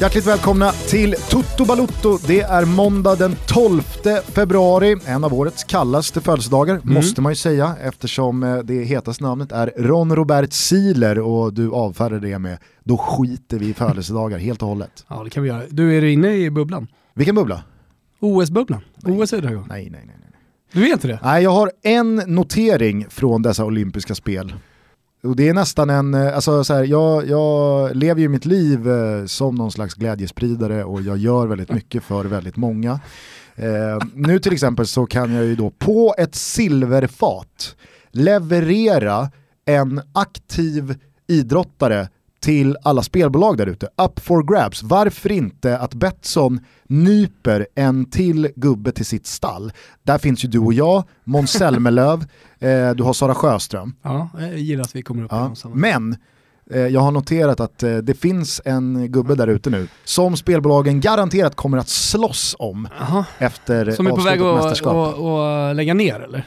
Hjärtligt välkomna till Toto Balutto. Det är måndag den 12 februari, en av årets kallaste födelsedagar, Mm. måste man ju säga, eftersom eh, det hetaste namnet är Ron Robert Siler och du avfärdar det med då skiter vi i födelsedagar helt och hållet. Ja det kan vi göra. Du, är inne i bubblan? Vilken bubbla? OS-bubblan. OS är det igång. Nej, nej, nej. nej. Du är inte det? Nej, jag har en notering från dessa olympiska spel. Och det är nästan en, eh, alltså så här, jag, jag lever ju mitt liv eh, som någon slags glädjespridare och jag gör väldigt mycket för väldigt många. Eh, nu till exempel så kan jag ju då på ett silverfat leverera en aktiv idrottare till alla spelbolag där ute. Up for grabs. Varför inte att Betsson nyper en till gubbe till sitt stall? Där finns ju du och jag, Måns Zelmerlöw, eh, du har Sara Sjöström. Ja, jag gillar att vi kommer upp Ja. Men eh, jag har noterat att eh, det finns en gubbe där ute nu som spelbolagen garanterat kommer att slåss om Jaha. efter Som är på väg att lägga ner eller?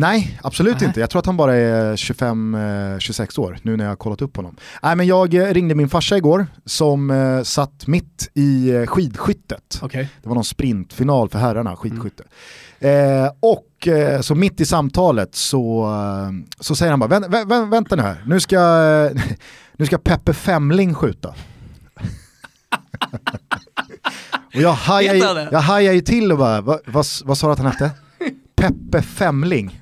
Nej, absolut Nej. inte. Jag tror att han bara är 25-26 år nu när jag har kollat upp honom. Nej, men jag eh, ringde min farsa igår som eh, satt mitt i eh, skidskyttet. Okej. Det var någon sprintfinal för herrarna, skidskytte. Mm. Eh, och eh, så mitt i samtalet så, eh, så säger han bara, "Vä- vä- vä- vänta nu här, nu ska, eh, nu ska Peppe Femling skjuta. och jag hajar, ju, jag hajar ju till och bara, vad, vad, vad sa du att han hette? Peppe Femling.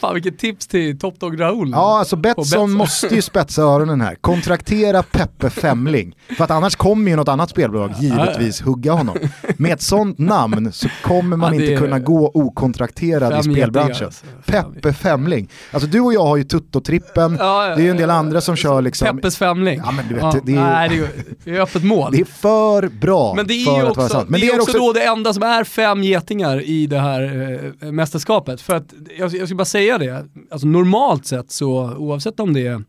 Fan vilket tips till Top Dog Raoul. Ja, alltså Betsson måste ju spetsa öronen här. Kontraktera Peppe Femling. För att annars kommer ju något annat spelbolag givetvis hugga honom. Med ett sånt namn så kommer man Ja, det inte är- kunna gå okontrakterad i spelbranschen. alltså. Peppe Femling. Alltså du och jag har ju Tutto-trippen, Ja, ja, det är ju en del andra som kör liksom... Peppes Femling. Ja, men du vet, det är Nej, det är, det är öppet mål. Det är för bra Men det är för ju att vara också, sant. Men det är också, då det enda som är fem getingar i det här eh, mästerskapet. För att, jag, jag ska bara säga det, alltså normalt sett så oavsett om det är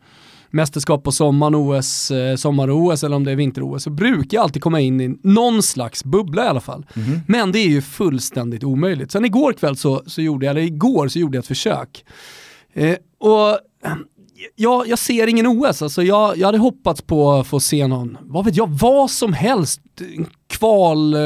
mästerskap på sommaren, OS, eh, sommar-OS eller om det är vinter-OS så brukar jag alltid komma in i någon slags bubbla i alla fall. Mhm. Men det är ju fullständigt omöjligt. Sen igår kväll så, så gjorde jag, eller igår så gjorde jag ett försök. Eh, och jag, jag ser ingen OS, alltså jag, jag hade hoppats på att få se någon, vad vet jag, vad som helst. Kval eh,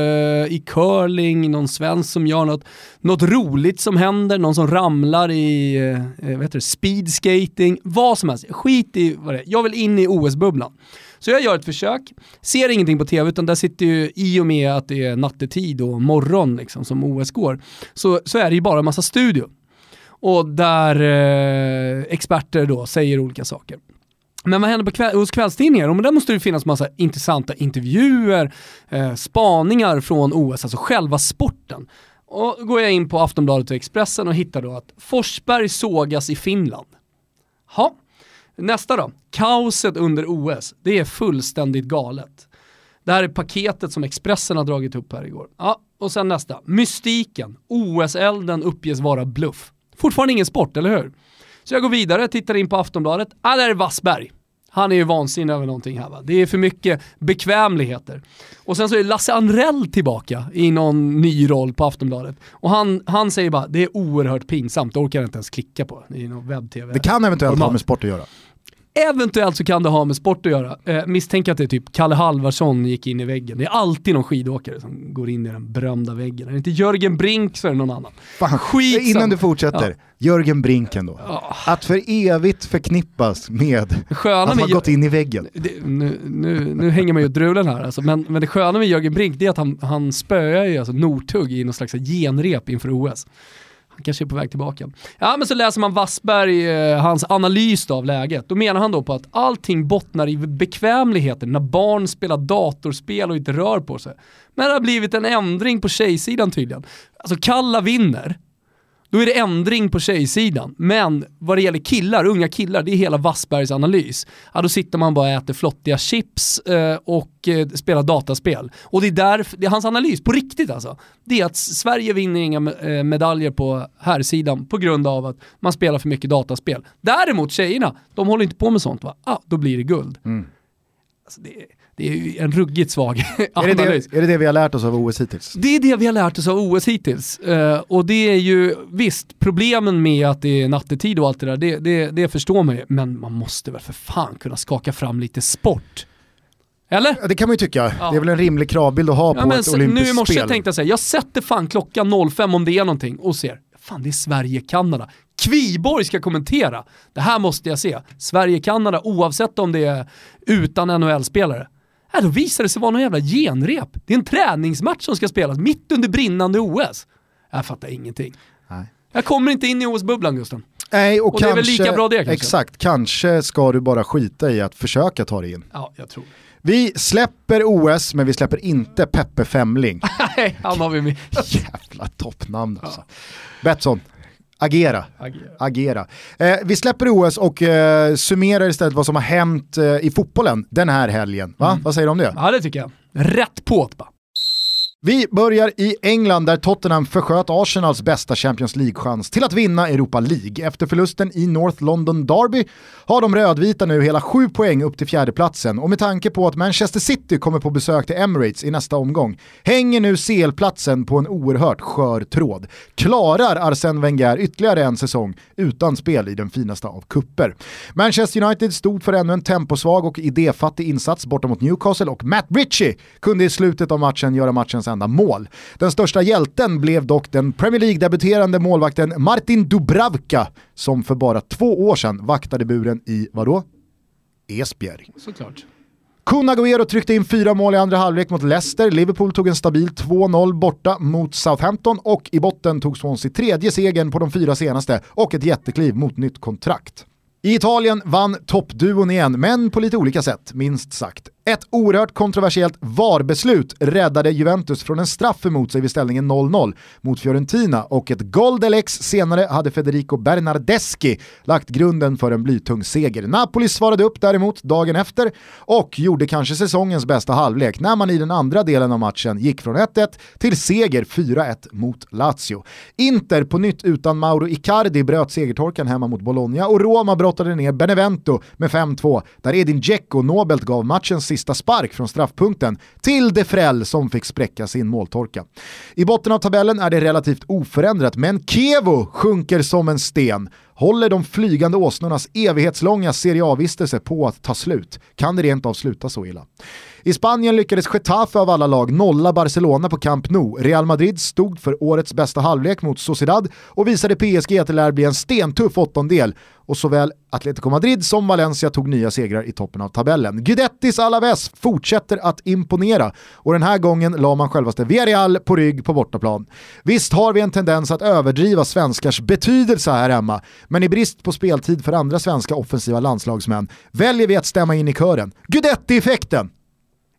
i curling, någon svensk som gör något, något roligt som händer, någon som ramlar i eh, eh vad speedskating, vad som helst. Skit i vad det är, jag vill in i OS-bubblan. Så jag gör ett försök, ser ingenting på tv utan där sitter ju, i och med att det är nattetid och morgon liksom, som OS går, så, så är det ju bara en massa studio och där eh, experter då säger olika saker. Men vad händer på kväll, hos kvällstidningar? Men där måste det finnas massa intressanta intervjuer, eh, spaningar från OS, alltså själva sporten. Och då går jag in på Aftonbladet och Expressen och hittar då att Forsberg sågas i Finland. Ha. Nästa då, kaoset under OS. Det är fullständigt galet. Det här är paketet som Expressen har dragit upp här igår. Ja, och sen nästa. Mystiken. OS-elden uppges vara bluff. Fortfarande ingen sport, eller hur? Så jag går vidare, tittar in på Aftonbladet. Ah, där är Wassberg. Han är ju vansinnig över någonting här va. Det är för mycket bekvämligheter. Och sen så är Lasse Anrell tillbaka i någon ny roll på Aftonbladet. Och han, han säger bara, det är oerhört pinsamt, det orkar jag inte ens klicka på. Det är någon webb-tv. Det kan eventuellt ha med sport att göra. Eventuellt så kan det ha med sport att göra. Eh, misstänker att det är typ Kalle Halvarsson gick in i väggen. Det är alltid någon skidåkare som går in i den berömda väggen. Är det inte Jörgen Brink så är det någon annan. Fan, innan du fortsätter, Jörgen Brinken då. Ja. Att för evigt förknippas med sköna att med ha gått in i väggen. det, nu, nu, nu hänger man ju drulen här alltså. men, men det sköna med Jörgen Brink det är att han, han spöar ju alltså Northug i någon slags genrep inför OS. Han kanske är på väg tillbaka. Ja men så läser man Wassberg, eh, hans analys då av läget. Då menar han då på att allting bottnar i bekvämligheter när barn spelar datorspel och inte rör på sig. Men det har blivit en ändring på tjejsidan tydligen. Alltså Kalla vinner, då är det ändring på tjejsidan. Men vad det gäller killar, unga killar, det är hela Wassbergs analys. Ja, då sitter man bara och äter flottiga chips eh, och eh, spelar dataspel. Och det är, där, det är hans analys, på riktigt alltså. Det är att Sverige vinner inga eh, medaljer på här sidan på grund av att man spelar för mycket dataspel. Däremot tjejerna, de håller inte på med sånt va? Ah, då blir det guld. Alltså det, det är en ruggigt svag är det, det, är det det vi har lärt oss av OS hittills? Det är det vi har lärt oss av OS hittills. Uh, och det är ju, visst, problemen med att det är nattetid och allt det där, det, det, det förstår man ju. Men man måste väl för fan kunna skaka fram lite sport. Eller? Ja, det kan man ju tycka. Ja. Det är väl en rimlig kravbild att ha ja, på ett olympiskt Nu i morse spel. tänkte jag säga, jag sätter fan klockan 05 om det är någonting och ser, fan det är Sverige-Kanada. Kviborg ska kommentera. Det här måste jag se. Sverige-Kanada, oavsett om det är utan NHL-spelare. Äh, då visar det sig vara någon jävla genrep. Det är en träningsmatch som ska spelas mitt under brinnande OS. Jag fattar ingenting. Nej. Jag kommer inte in i OS-bubblan Gusten. Nej, och, och kanske, det är väl lika bra det kanske? Exakt, kanske ska du bara skita i att försöka ta dig in. Ja, jag tror Vi släpper OS, men vi släpper inte Peppe Femling. Nej, han har vi med. Jävla toppnamn alltså. Ja. Betsson, Agera. Agera. Agera. Eh, vi släpper OS och eh, summerar istället vad som har hänt eh, i fotbollen den här helgen. Va? Mm. Vad säger du om det? Ja det tycker jag. Rätt på bara. Vi börjar i England där Tottenham försköt Arsenals bästa Champions League-chans till att vinna Europa League. Efter förlusten i North London Derby har de rödvita nu hela sju poäng upp till fjärdeplatsen och med tanke på att Manchester City kommer på besök till Emirates i nästa omgång hänger nu CL-platsen på en oerhört skör tråd. Klarar Arsène Wenger ytterligare en säsong utan spel i den finaste av kupper. Manchester United stod för ännu en temposvag och idéfattig insats borta mot Newcastle och Matt Ritchie kunde i slutet av matchen göra matchens enda mål. Den största hjälten blev dock den Premier League-debuterande målvakten Martin Dubravka som för bara två år sedan vaktade buren i, vadå? Esbjerg. Såklart. Kun Agüero tryckte in fyra mål i andra halvlek mot Leicester, Liverpool tog en stabil 2-0 borta mot Southampton och i botten tog Swansea tredje segern på de fyra senaste och ett jättekliv mot nytt kontrakt. I Italien vann toppduon igen, men på lite olika sätt, minst sagt. Ett oerhört kontroversiellt VAR-beslut räddade Juventus från en straff emot sig vid ställningen 0-0 mot Fiorentina och ett Goldelex senare hade Federico Bernardeschi lagt grunden för en blytung seger. Napoli svarade upp däremot dagen efter och gjorde kanske säsongens bästa halvlek när man i den andra delen av matchen gick från 1-1 till seger 4-1 mot Lazio. Inter på nytt utan Mauro Icardi bröt segertorkan hemma mot Bologna och Roma brottade ner Benevento med 5-2 där Edin Dzeko nobelt gav matchens sista spark från straffpunkten till Defrell som fick spräcka sin måltorka. I botten av tabellen är det relativt oförändrat men Kevo sjunker som en sten Håller de flygande åsnornas evighetslånga Serie A-vistelse på att ta slut? Kan det rent av sluta så illa? I Spanien lyckades Getafe av alla lag nolla Barcelona på Camp Nou. Real Madrid stod för årets bästa halvlek mot Sociedad och visade PSG att det lär bli en stentuff åttondel och såväl Atletico Madrid som Valencia tog nya segrar i toppen av tabellen. Guidettis Alaves fortsätter att imponera och den här gången la man självaste Villarreal på rygg på bortaplan. Visst har vi en tendens att överdriva svenskars betydelse här hemma, men i brist på speltid för andra svenska offensiva landslagsmän väljer vi att stämma in i kören. Guidetti-effekten!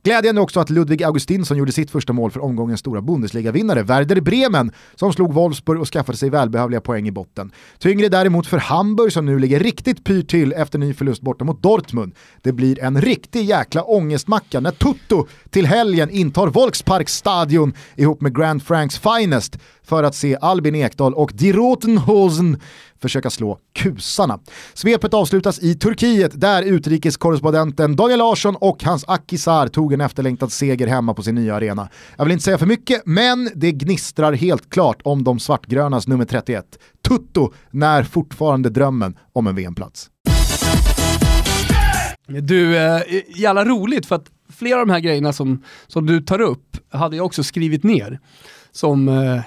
Glädjande också att Ludvig Augustinsson gjorde sitt första mål för omgångens stora Bundesliga-vinnare, Werder Bremen, som slog Wolfsburg och skaffade sig välbehövliga poäng i botten. Tyngre däremot för Hamburg som nu ligger riktigt pyrt till efter ny förlust borta mot Dortmund. Det blir en riktig jäkla ångestmacka när Tutto till helgen intar Volksparkstadion ihop med Grand Franks Finest för att se Albin Ekdal och Die Rotenhosen försöka slå kusarna. Svepet avslutas i Turkiet där utrikeskorrespondenten Daniel Larsson och hans Akisar tog en efterlängtad seger hemma på sin nya arena. Jag vill inte säga för mycket, men det gnistrar helt klart om de svartgrönas nummer 31. Tutto när fortfarande drömmen om en VM-plats. Du, eh, jävla roligt för att flera av de här grejerna som, som du tar upp hade jag också skrivit ner som eh,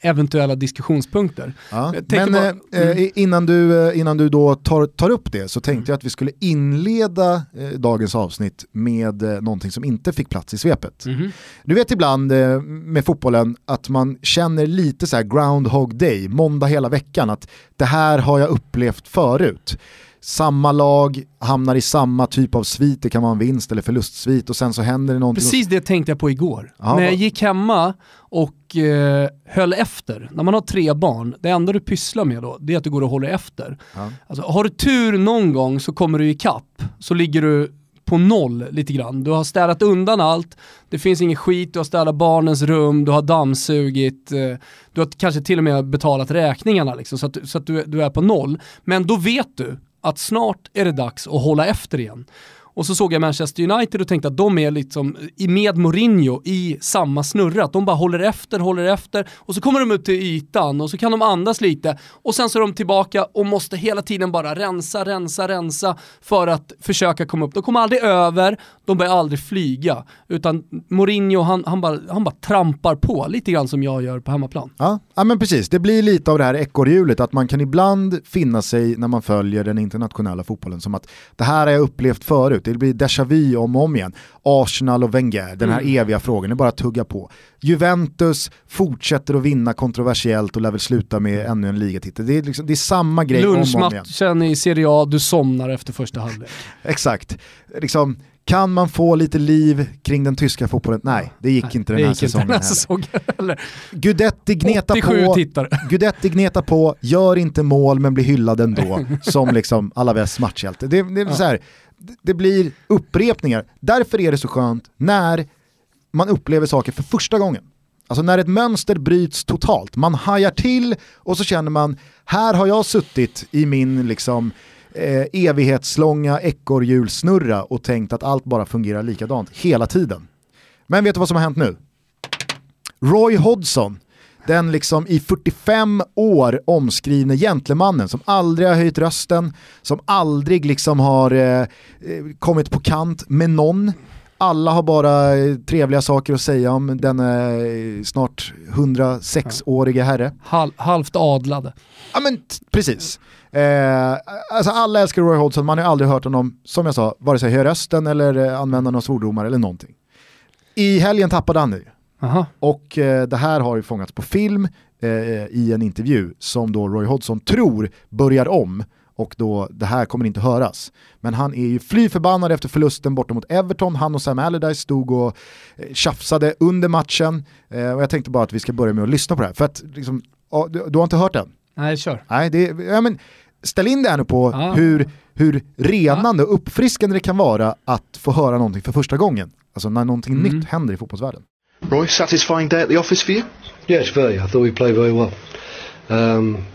eventuella diskussionspunkter. Ja, men bara, eh, mm. eh, innan, du, innan du då tar, tar upp det så tänkte mm. jag att vi skulle inleda dagens avsnitt med eh, någonting som inte fick plats i svepet. Mm. Du vet ibland med fotbollen att man känner lite så här groundhog day, måndag hela veckan, att det här har jag upplevt förut samma lag hamnar i samma typ av svit, det kan vara en vinst eller förlustsvit och sen så händer det någonting. Precis det tänkte jag på igår. Ja, När jag gick hemma och eh, höll efter, när man har tre barn, det enda du pysslar med då, det är att du går och håller efter. Ja. Alltså, har du tur någon gång så kommer du i kapp, så ligger du på noll lite grann. Du har städat undan allt, det finns ingen skit, du har städat barnens rum, du har dammsugit, eh, du har kanske till och med betalat räkningarna liksom, så att, så att du, du är på noll. Men då vet du att snart är det dags att hålla efter igen. Och så såg jag Manchester United och tänkte att de är liksom med Mourinho i samma snurra. Att de bara håller efter, håller efter och så kommer de ut till ytan och så kan de andas lite och sen så är de tillbaka och måste hela tiden bara rensa, rensa, rensa för att försöka komma upp. De kommer aldrig över, de börjar aldrig flyga. Utan Mourinho han, han, bara, han bara trampar på, lite grann som jag gör på hemmaplan. Ja, ja men precis, det blir lite av det här ekorrhjulet att man kan ibland finna sig när man följer den internationella fotbollen som att det här har jag upplevt förut, det blir déjà vu om och om igen. Arsenal och Wenger, den här mm. eviga frågan, det är bara att tugga på. Juventus fortsätter att vinna kontroversiellt och lär väl sluta med ännu en ligatitel. Det är, liksom, det är samma grej om och om igen. Lunchmatchen i Serie A, du somnar efter första halvlek. Exakt. Liksom, kan man få lite liv kring den tyska fotbollen? Nej, det gick Nej, inte den här säsongen den här säsongen heller. Gudetti gneta på, Gudetti gneta på, gör inte mål men blir hyllad ändå som liksom Alaves matchhjälte. Det, det, ja. så här, det blir upprepningar. Därför är det så skönt när man upplever saker för första gången. Alltså när ett mönster bryts totalt, man hajar till och så känner man, här har jag suttit i min liksom eh, evighetslånga ekorrhjulsnurra och tänkt att allt bara fungerar likadant hela tiden. Men vet du vad som har hänt nu? Roy Hodgson, den liksom i 45 år omskrivne gentlemannen som aldrig har höjt rösten, som aldrig liksom har eh, eh kommit på kant med någon. Alla har bara eh, trevliga saker att säga om den eh, snart 106-åriga herre. Hal halvt adlade. Ja men precis. Eh, alltså alla älskar Roy Hodgson, man har aldrig hört honom, som jag sa, vare sig höja rösten eller använda några svordomar eller någonting. I helgen tappade han nu. Och eh, det här har ju fångats på film eh, i en intervju som då Roy Hodgson tror börjar om och då det här kommer inte höras. Men han är ju fly förbannad efter förlusten borta mot Everton. Han och Sam Allardyce stod och eh, tjafsade under matchen. Eh, och jag tänkte bara att vi ska börja med att lyssna på det här. För att liksom, oh, du, du, har inte hört den? Nej, kör. Nej, det, ja, men, ställ in det här nu på ah. hur, hur renande och uppfriskande det kan vara att få höra någonting för första gången. Alltså när någonting mm. nytt händer i fotbollsvärlden. Roy, satisfying day at the office for you? Yes, very. I thought we played very well. Um,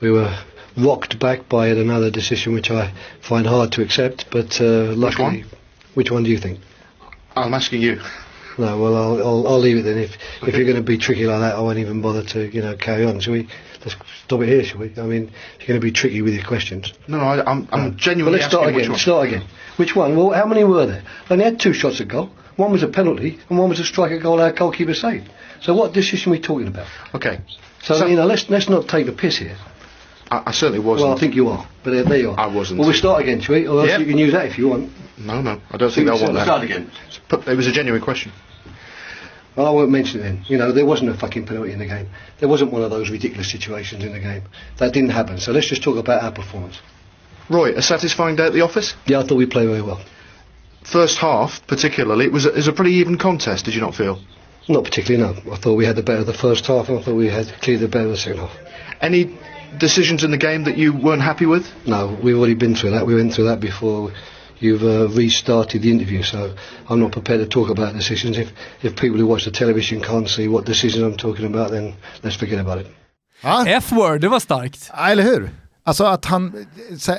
we were rocked back by another decision which I find hard to accept, but uh, luckily... Which one? Which one do you think? I'm asking you. No, well, I'll, I'll, I'll leave it then. If okay. if you're going to be tricky like that, I won't even bother to you know carry on. Shall we? Let's stop it here, shall we? I mean, if you're going to be tricky with your questions. No, no, I, am I'm no. genuinely well, let's start again. Let's start again. Which one? Well, how many were there? I only had two shots at goal. One was a penalty, and one was a strike at goal our goalkeeper saved. So what decision are we talking about? Okay. So, so you know, let's let's not take the piss here. I, I, certainly wasn't. Well, I think you are, but uh, there you are. I wasn't. Well, we start again, shall we? Or else yep. you can use that if you want. No, no, I don't think, think I want that. Start again. It was a genuine question. Well, I won't mention it then. You know, there wasn't a fucking penalty in the game. There wasn't one of those ridiculous situations in the game. That didn't happen. So let's just talk about our performance. Roy, a satisfying day at the office? Yeah, I thought we played very well. First half, particularly, it was a, it was a pretty even contest. Did you not feel? Not particularly. No. I thought we had the better of the first half, and I thought we had clearly the better of the second half. Any decisions in the game that you weren't happy with? No, we've already been through that. We went through that before you've uh, restarted the interview. So I'm not prepared to talk about decisions. If, if people who watch the television can't see what decisions I'm talking about, then let's forget about it. Ah. F-word, det var starkt. Ja, eller hur? Alltså att han,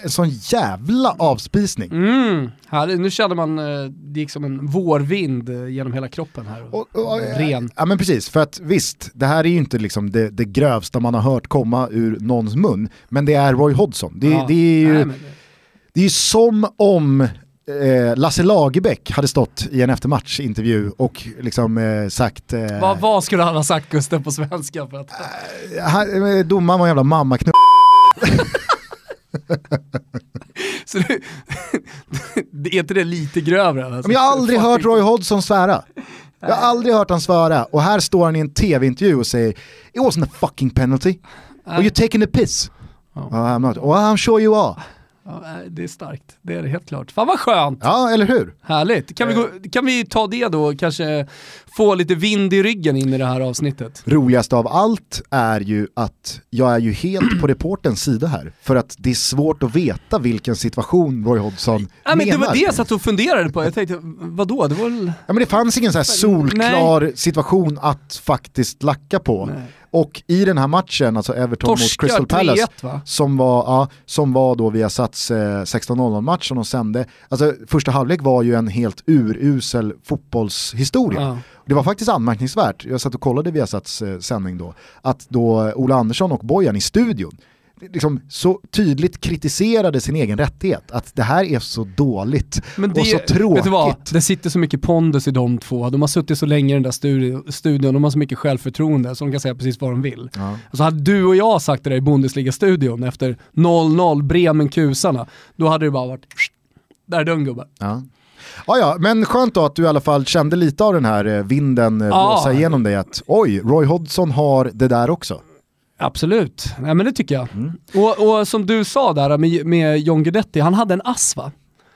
en sån jävla avspisning. Mm. Här, nu känner man, eh, det gick som en vårvind eh, genom hela kroppen här. Och, och, och, ren. Ja men precis, för att visst, det här är ju inte liksom det, det grövsta man har hört komma ur någons mun, men det är Roy Hodgson. Det, ja. det är ju Nej, men... det är som om eh, Lasse Lagerbäck hade stått i en eftermatchintervju och liksom eh, sagt... Eh, vad, vad skulle han ha sagt Gusten på svenska? För att... Eh, domaren var en jävla mammaknull. Så det, är inte det lite grövre? Alltså, Men jag har aldrig hört Roy Hodgson svära. Jag har aldrig hört han svara och här står han i en tv-intervju och säger It wasn't a fucking penalty. Are you taking a piss? Oh. I'm not. Well, I'm sure you are. Ja, det är starkt, det är det helt klart. Fan vad skönt! Ja, eller hur? Härligt. Kan, vi, gå, kan vi ta det då och kanske få lite vind i ryggen in i det här avsnittet? Roligast av allt är ju att jag är ju helt på reportens sida här. För att det är svårt att veta vilken situation Roy Hodgson ja, men menar. Det var det jag satt och funderade på. Jag tänkte, vadå? Det var väl... Ja men det fanns ingen så här solklar Nej. situation att faktiskt lacka på. Nej. Och i den här matchen, alltså Everton mot Torskar Crystal Palace, 3-1 va? som var, ja, som var då via Sats eh, 16.00 match som de sände. Alltså första halvlek var ju en helt urusel fotbollshistoria. Ja. Det var faktiskt anmärkningsvärt, jag satt och kollade via Sats eh, sändning då, att då Ola Andersson och Bojan i studion liksom så tydligt kritiserade sin egen rättighet. Att det här är så dåligt Men och så tråkigt. Vad? Det sitter så mycket pondus i de två. De har suttit så länge i den där studio, studion, de har så mycket självförtroende så de kan säga precis vad de vill. Ja. Alltså hade du och jag sagt det där i Bundesliga-studion efter 0-0 Bremen-kusarna, då hade det bara varit där är dum gubbe. Ja. Ja, ja, men skönt då att du i alla fall kände lite av den här eh, vinden eh, Ja. blåsa igenom dig att oj, Roy Hodgson har det där också. Absolut, Nej, men det tycker jag. Mm. Och, och som du sa där med, med John Guidetti, han hade en ass va?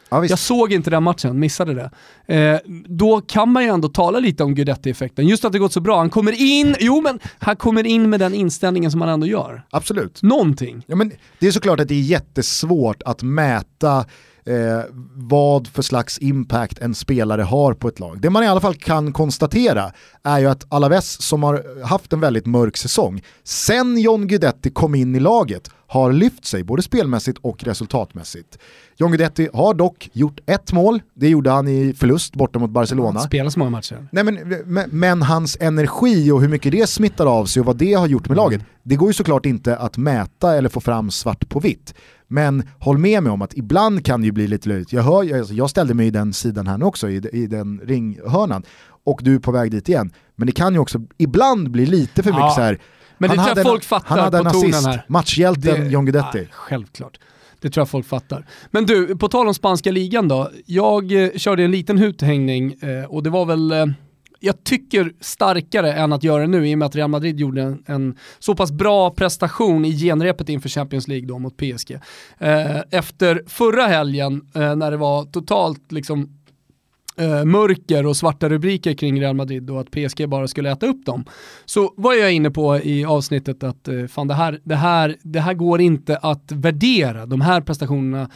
Ja. Jag såg inte den matchen, missade det. Eh, då kan man ju ändå tala lite om Guidetti-effekten. Just att det gått så bra. Han kommer in, jo men han kommer in med den inställningen som han ändå gör. Absolut. Någonting. Ja, men det är såklart att det är jättesvårt att mäta eh, vad för slags impact en spelare har på ett lag. Det man i alla fall kan konstatera är ju att Alaves som har haft en väldigt mörk säsong, sen John Guidetti kom in i laget, har lyft sig både spelmässigt och resultatmässigt. John Guidetti har dock gjort ett mål, det gjorde han i förlust borta mot Barcelona. Spelar så många matcher. Nej, men, men, men hans energi och hur mycket det smittar av sig och vad det har gjort med laget, det går ju såklart inte att mäta eller få fram svart på vitt. Men håll med mig om att ibland kan det ju bli lite löjligt. Jag, hör, alltså, jag ställde mig i den sidan här också, i, i den ringhörnan, och du är på väg dit igen. Men det kan ju också ibland bli lite för mycket Ja, så här. Men det han tror hade jag en- folk fattar Han hade en på tonen assist, här. matchhjälten Det- John Guidetti. Nej, självklart. Det tror jag folk fattar. Men du, på tal om spanska ligan då. Jag eh, körde en liten uthängning eh, och det var väl, eh, jag tycker starkare än att göra det nu i och med att Real Madrid gjorde en, en så pass bra prestation i genrepet inför Champions League då mot PSG. Eh, efter förra helgen eh, när det var totalt liksom eh, mörker och svarta rubriker kring Real Madrid och att PSG bara skulle äta upp dem. Så var jag inne på i avsnittet att eh, fan det här, det, här, det här går inte att värdera. De här prestationerna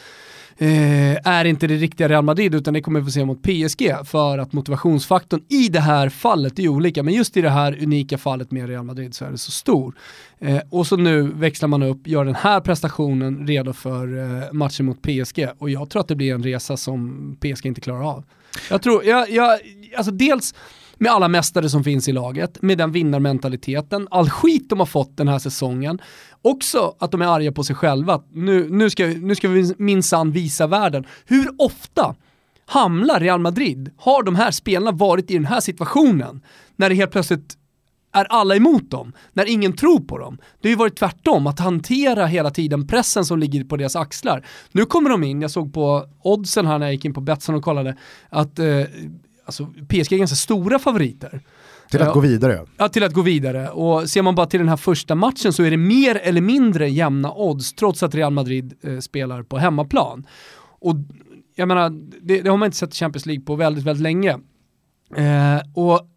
eh, är inte det riktiga Real Madrid utan det kommer vi få se mot PSG för att motivationsfaktorn i det här fallet är olika men just i det här unika fallet med Real Madrid så är det så stor. Eh, och så nu växlar man upp, gör den här prestationen redo för eh, matchen mot PSG och jag tror att det blir en resa som PSG inte klarar av. Jag tror, jag, jag, alltså dels med alla mästare som finns i laget, med den vinnarmentaliteten, all skit de har fått den här säsongen. Också att de är arga på sig själva. Nu, nu, ska, nu ska vi minsann visa världen. Hur ofta hamnar Real Madrid, har de här spelarna varit i den här situationen? När det helt plötsligt är alla emot dem, när ingen tror på dem. Det har ju varit tvärtom, att hantera hela tiden pressen som ligger på deras axlar. Nu kommer de in, jag såg på oddsen här när jag gick in på Betsson och kollade, att eh, alltså, PSG är ganska stora favoriter. Till att gå vidare. Ja, till att gå vidare. Och ser man bara till den här första matchen så är det mer eller mindre jämna odds trots att Real Madrid eh, spelar på hemmaplan. Och jag menar, det, det har man inte sett Champions League på väldigt, väldigt länge. Eh, och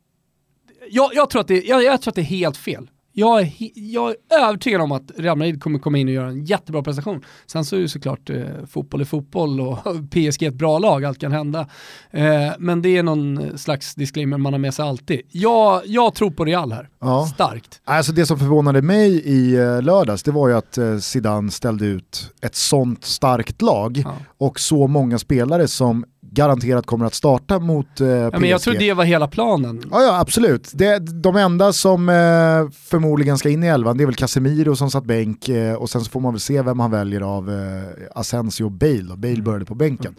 jag, jag, tror att det, jag, jag tror att det är helt fel. Jag är, jag är övertygad om att Real Madrid kommer komma in och göra en jättebra prestation. Sen så är det såklart eh, fotboll är fotboll och PSG är ett bra lag, allt kan hända. Eh, men det är någon slags disclaimer man har med sig alltid. Jag, jag tror på Real här, Ja. starkt. Alltså det som förvånade mig i eh, lördags det var ju att eh, Zidane ställde ut ett sånt starkt lag Ja. och så många spelare som garanterat kommer att starta mot eh, Ja, PSG. men jag tror det var hela planen. Ja, ja absolut. Det, de enda som eh, förmodligen ska in i elvan det är väl Casemiro som satt bänk eh, och sen så får man väl se vem han väljer av eh, Asensio och Bale. Då. Bale började på bänken.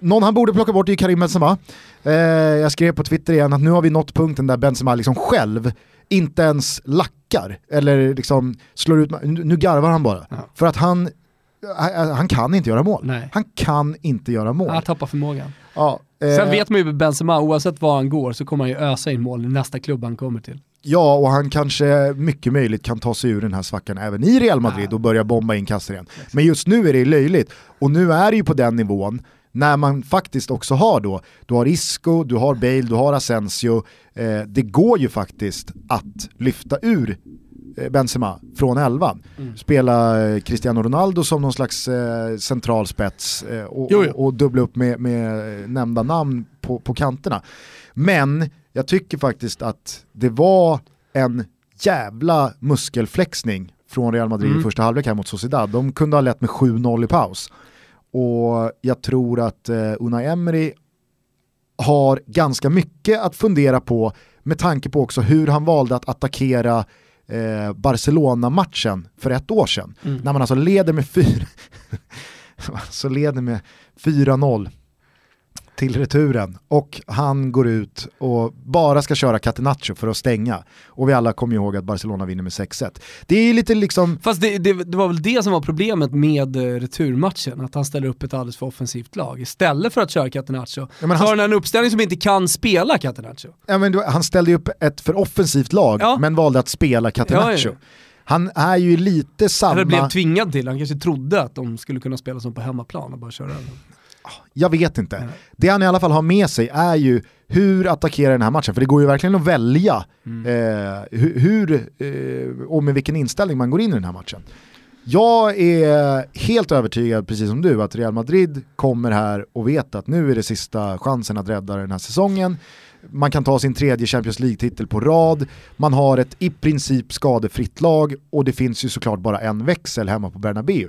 Någon han borde plocka bort är Karim Benzema. Eh, jag skrev på Twitter igen att nu har vi nått punkten där Benzema liksom själv inte ens lackar eller liksom slår ut, nu nu garvar han bara. Ja. För att han, han, han kan inte göra mål. Nej. Han kan inte göra mål. Han tappar förmågan. Ja, Sen eh, vet man ju med Benzema, oavsett var han går så kommer han ju ösa in mål i nästa klubb han kommer till. Ja, och han kanske mycket möjligt kan ta sig ur den här svackan även i Real Madrid och börja bomba in kassor igen. Men just nu är det löjligt. Och nu är det ju på den nivån när man faktiskt också har då, du har Isco, du har Bale, du har Asensio. Eh, det går ju faktiskt att lyfta ur Benzema från elvan. Spela eh, Cristiano Ronaldo som någon slags eh, central spets eh, och, Jo, jo. och, och dubbla upp med, med eh, nämnda namn på, på kanterna. Men jag tycker faktiskt att det var en jävla muskelflexning från Real Madrid Mm. i första halvlek här mot Sociedad. De kunde ha lett med 7-0 i paus. Och jag tror att eh, Unai Emery har ganska mycket att fundera på med tanke på också hur han valde att attackera eh, Barcelona-matchen för ett år sedan. Mm. När man alltså leder med fyra så leder med 4-0 till returen och han går ut och bara ska köra Catenaccio för att stänga. Och vi alla kommer ihåg att Barcelona vinner med 6-1. Det är lite liksom, Fast det, det, det var väl det som var problemet med eh, returmatchen, att han ställer upp ett alldeles för offensivt lag. Istället för att köra Catenaccio, Ja, men så han- har han en uppställning som inte kan spela Catenaccio. ja, men han ställde ju upp ett för offensivt lag Ja. men valde att spela Catenaccio. Ja. Han är ju lite samma... Eller blev tvingad till, han kanske trodde att de skulle kunna spela som på hemmaplan och bara köra över. Jag vet inte. Nej. Det han i alla fall har med sig är ju hur attackera den här matchen, för det går ju verkligen att välja Mm. eh, hur, hur eh, och med vilken inställning man går in i den här matchen. Jag är helt övertygad, precis som du, att Real Madrid kommer här och vet att nu är det sista chansen att rädda den här säsongen. Man kan ta sin tredje Champions League-titel på rad, man har ett i princip skadefritt lag och det finns ju såklart bara en växel hemma på Bernabéu.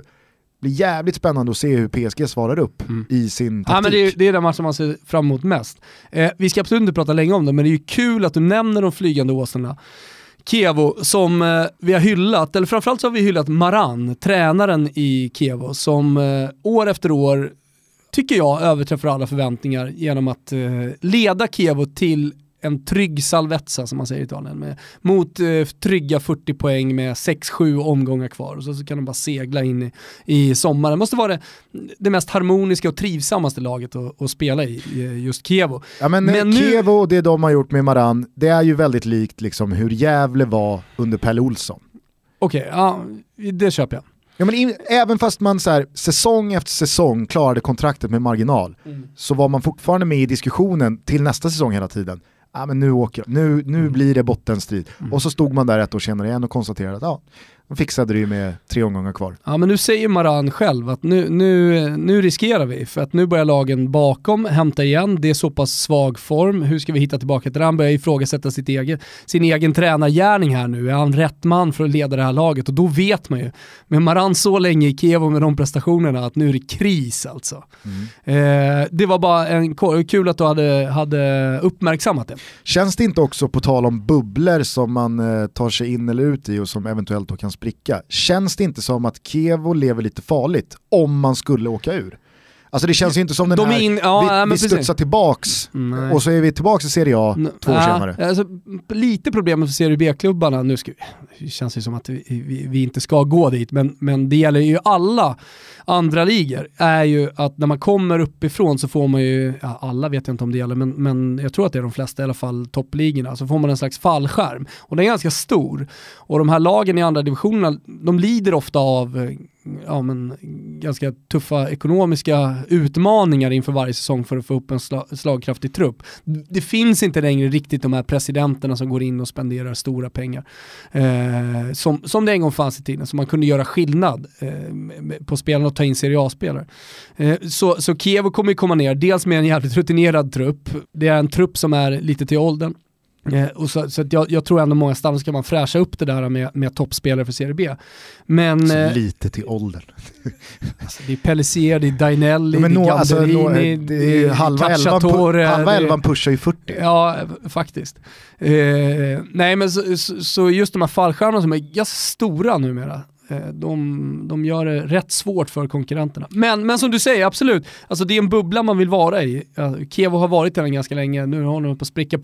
Blir jävligt spännande att se hur PSG svarar upp i sin taktik. Ja, men det, är, det är den matchen man ser fram emot mest. Eh, vi ska absolut inte prata länge om det, men det är ju kul att du nämner de flygande åsnorna. Kievo som eh, vi har hyllat, eller framförallt så har vi hyllat Maran, tränaren i Kievo, som eh, år efter år, tycker jag, överträffar alla förväntningar genom att eh, leda Kievo till en trygg salvezza som man säger i Italien, med, mot eh, trygga 40 poäng med 6-7 omgångar kvar och så, så kan de bara segla in i, i sommaren. Det måste vara det, det mest harmoniska och trivsammaste laget att, att spela i, just Kievo. Ja men, Men nu- Kevo och det de har gjort med Maran, det är ju väldigt likt liksom hur Gävle var under Pelle Olsson. Okej, ja, det köper jag. Ja, men in, även fast man så här, säsong efter säsong klarade kontraktet med marginal så var man fortfarande med i diskussionen till nästa säsong hela tiden. Ja, men nu, åker, nu, nu blir det bottenstrid. Och så stod man där ett år senare igen och konstaterade att ja, de fixade det ju med tre omgångar kvar. Ja men nu säger Maran själv att nu, nu, nu riskerar vi för att nu börjar lagen bakom hämta igen, det är så pass svag form, hur ska vi hitta tillbaka till det? Han börjar ifrågasätta sitt egen, sin egen tränargärning här nu, är han rätt man för att leda det här laget? Och då vet man ju, med Maran så länge i Kiev med de prestationerna, att nu är det kris alltså. Eh, det var bara en, kul att du hade, hade uppmärksammat det. Känns det inte också på tal om bubblor som man eh, tar sig in eller ut i och som eventuellt då kan spricka, känns det inte som att Kevo lever lite farligt om man skulle åka ur? Alltså det känns ju inte som den De är här, in- ja, vi, ja, vi precis. studsar tillbaks Nej. och så är vi tillbaks i Serie A N- två år ja, senare. Alltså, lite problemet för Serie B-klubbarna, nu ska, det känns ju som att vi, vi, vi inte ska gå dit, men, men det gäller ju alla andra ligor, är ju att när man kommer uppifrån så får man ju, ja, alla vet jag inte om det gäller, men, men jag tror att det är de flesta, i alla fall toppligorna, så får man en slags fallskärm. Och den är ganska stor. Och de här lagen i andra divisionerna, de lider ofta av eh, ja, men, ganska tuffa ekonomiska utmaningar inför varje säsong för att få upp en sla, slagkraftig trupp. Det finns inte längre riktigt de här presidenterna som går in och spenderar stora pengar. Eh, som, som det en gång fanns i tiden, så man kunde göra skillnad eh, på spelarna och ta in Serie A-spelare. Eh, så, så Kiev kommer ju komma ner, dels med en jävligt rutinerad trupp, det är en trupp som är lite till åldern, Eh, och så så jag, jag tror ändå många stannar ska man fräscha upp det där med, med toppspelare för Serie B. Men eh, lite till åldern. alltså, det är Pellissier, det är Dainelli, men det är alltså, nå, Gamberini, det är halva, Cacciatore, halva det- elvan pushar ju 40. Ja, faktiskt. Eh, nej men så, så, så just de här fallskärmarna som är ganska stora numera, eh, de, de gör det rätt svårt för konkurrenterna. Men, men som du säger, absolut, alltså det är en bubbla man vill vara i. Kevo har varit i den ganska länge, nu håller de på att spricka.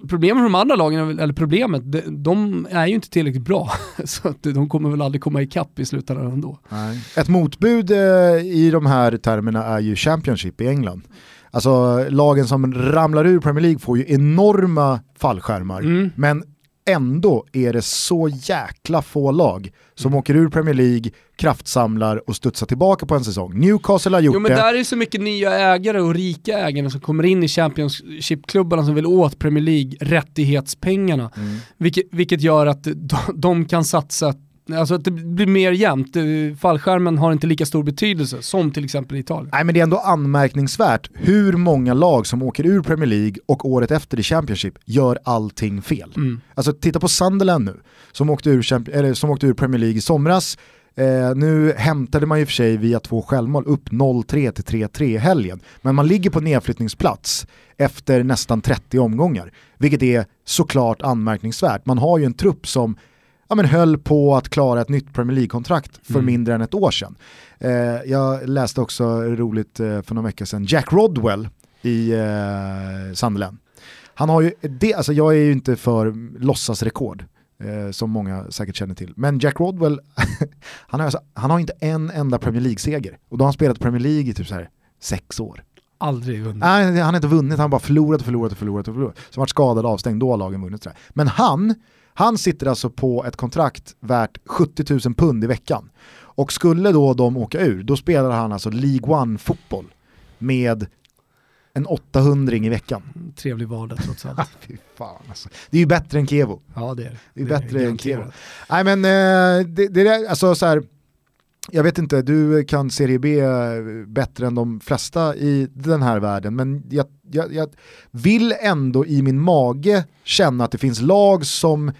Pro Problemet med de andra lagen, eller problemet, de, de är ju inte tillräckligt bra. Så att de kommer väl aldrig komma ikapp i slutändan ändå. Nej. Ett motbud eh, i de här termerna är ju Championship i England. Alltså lagen som ramlar ur Premier League får ju enorma fallskärmar, Mm. men ändå är det så jäkla få lag som åker ur Premier League, kraftsamlar och studsar tillbaka på en säsong. Newcastle har gjort Jo men det. där är ju så mycket nya ägare och rika ägare som kommer in i Championship-klubbarna som vill åt Premier League rättighetspengarna. Mm. Vilket, vilket gör att de, de kan satsa Alltså att det blir mer jämnt. Eh, Fallskärmen har inte lika stor betydelse som till exempel i Italien. Nej men det är ändå anmärkningsvärt hur många lag som åker ur Premier League och året efter i Championship gör allting fel. Mm. Alltså titta på Sunderland nu, som åkte ur, eller, som åkte ur Premier League i somras. Eh, nu hämtade man ju för sig via två självmål upp 0-3 till 3-3 i helgen. Men man ligger på nedflyttningsplats efter nästan 30 omgångar. Vilket är såklart anmärkningsvärt. Man har ju en trupp som ja, men höll på att klara ett nytt Premier League-kontrakt för Mm. mindre än ett år sedan. Eh, jag läste också roligt eh, för några veckor sedan, Jack Rodwell i eh, Sunderland. Han har ju, det, alltså jag är ju inte för låtsasrekord, eh, som många säkert känner till. Men Jack Rodwell, han, har alltså, han har inte en enda Premier League-seger. Och då har han spelat Premier League i typ så här sex år. Aldrig vunnit. Nej, han har inte vunnit, han har bara förlorat och förlorat och förlorat och förlorat. Så varit skadad och avstängd, då har lagen vunnit. Men han, han sitter alltså på ett kontrakt värt 70 000 pund i veckan. Och skulle då de åka ur, då spelar han alltså League One-fotboll med en 800 i veckan. Trevlig vardag trots allt. Fy fan alltså. Det är ju bättre än Kevo. Ja det är Det är det. bättre än garanterat. Kevo. Nej men eh, det, det är alltså så här. Jag vet inte, du kan Serie B eh, bättre än de flesta i den här världen, men jag, jag, jag vill ändå i min mage känna att det finns lag som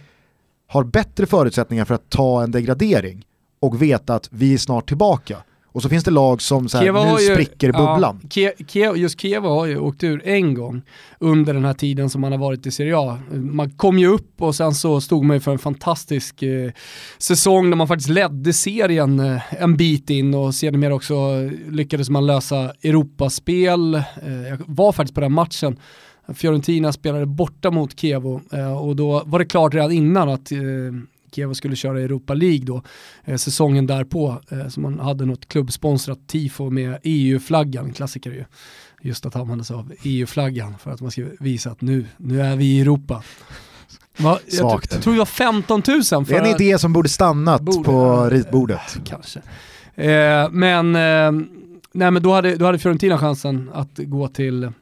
har bättre förutsättningar för att ta en degradering och veta att vi är snart tillbaka. Och så finns det lag som så här, nu ju- spricker bubblan. Ja, Kie- Kie- just Kiev har ju åkt ur en gång under den här tiden som man har varit i Serie A. Man kom ju upp och sen så stod man ju för en fantastisk eh, säsong där man faktiskt ledde serien eh, en bit in och sedermera också lyckades man lösa Europaspel. Eh, jag var faktiskt på den matchen. Fiorentina spelade borta mot Kievo eh, och då var det klart redan innan att eh, Kiev skulle köra Europa League då, eh, säsongen därpå. Eh, så man hade något klubbsponsrat tifo med EU-flaggan, klassiker ju. Just att använda sig av EU-flaggan för att man ska visa att nu, nu är vi i Europa. Va, jag, tror- jag tror det var 15 000 för Det är en idé som borde stannat Borde, på ritbordet. kanske. Eh, men, eh, nej, men då, hade, då hade Fiorentina chansen att gå till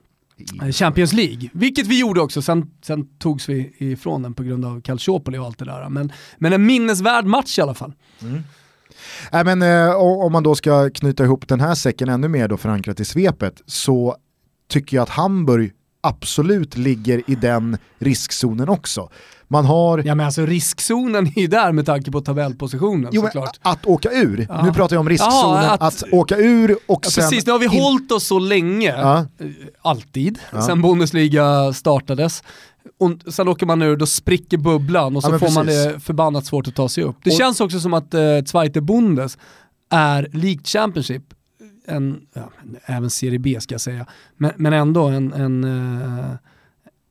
Champions League, vilket vi gjorde också, sen, sen togs vi ifrån den på grund av Calciopoli och allt det där. Men, men en minnesvärd match i alla fall. Mm. Nej, men, eh, om man då ska knyta ihop den här säcken ännu mer då förankrat i svepet så tycker jag att Hamburg absolut ligger i den riskzonen också. Man har Ja men alltså riskzonen är ju där med tanke på tabellpositionen Jo, såklart. att åka ur, Ja. nu pratar jag om riskzonen, Jaha, att, att- åka ur och Ja, sen... precis, nu har vi in- hållit oss så länge, Ja. eh, alltid, Ja. sen Bundesliga startades. Och sen åker man ur, då spricker bubblan och så Ja, får man precis. det förbannat svårt att ta sig upp. Det Och- känns också som att eh, Zweite Bundes är likt Championship, en, ja, även Serie B ska jag säga, men, men ändå en, en, eh,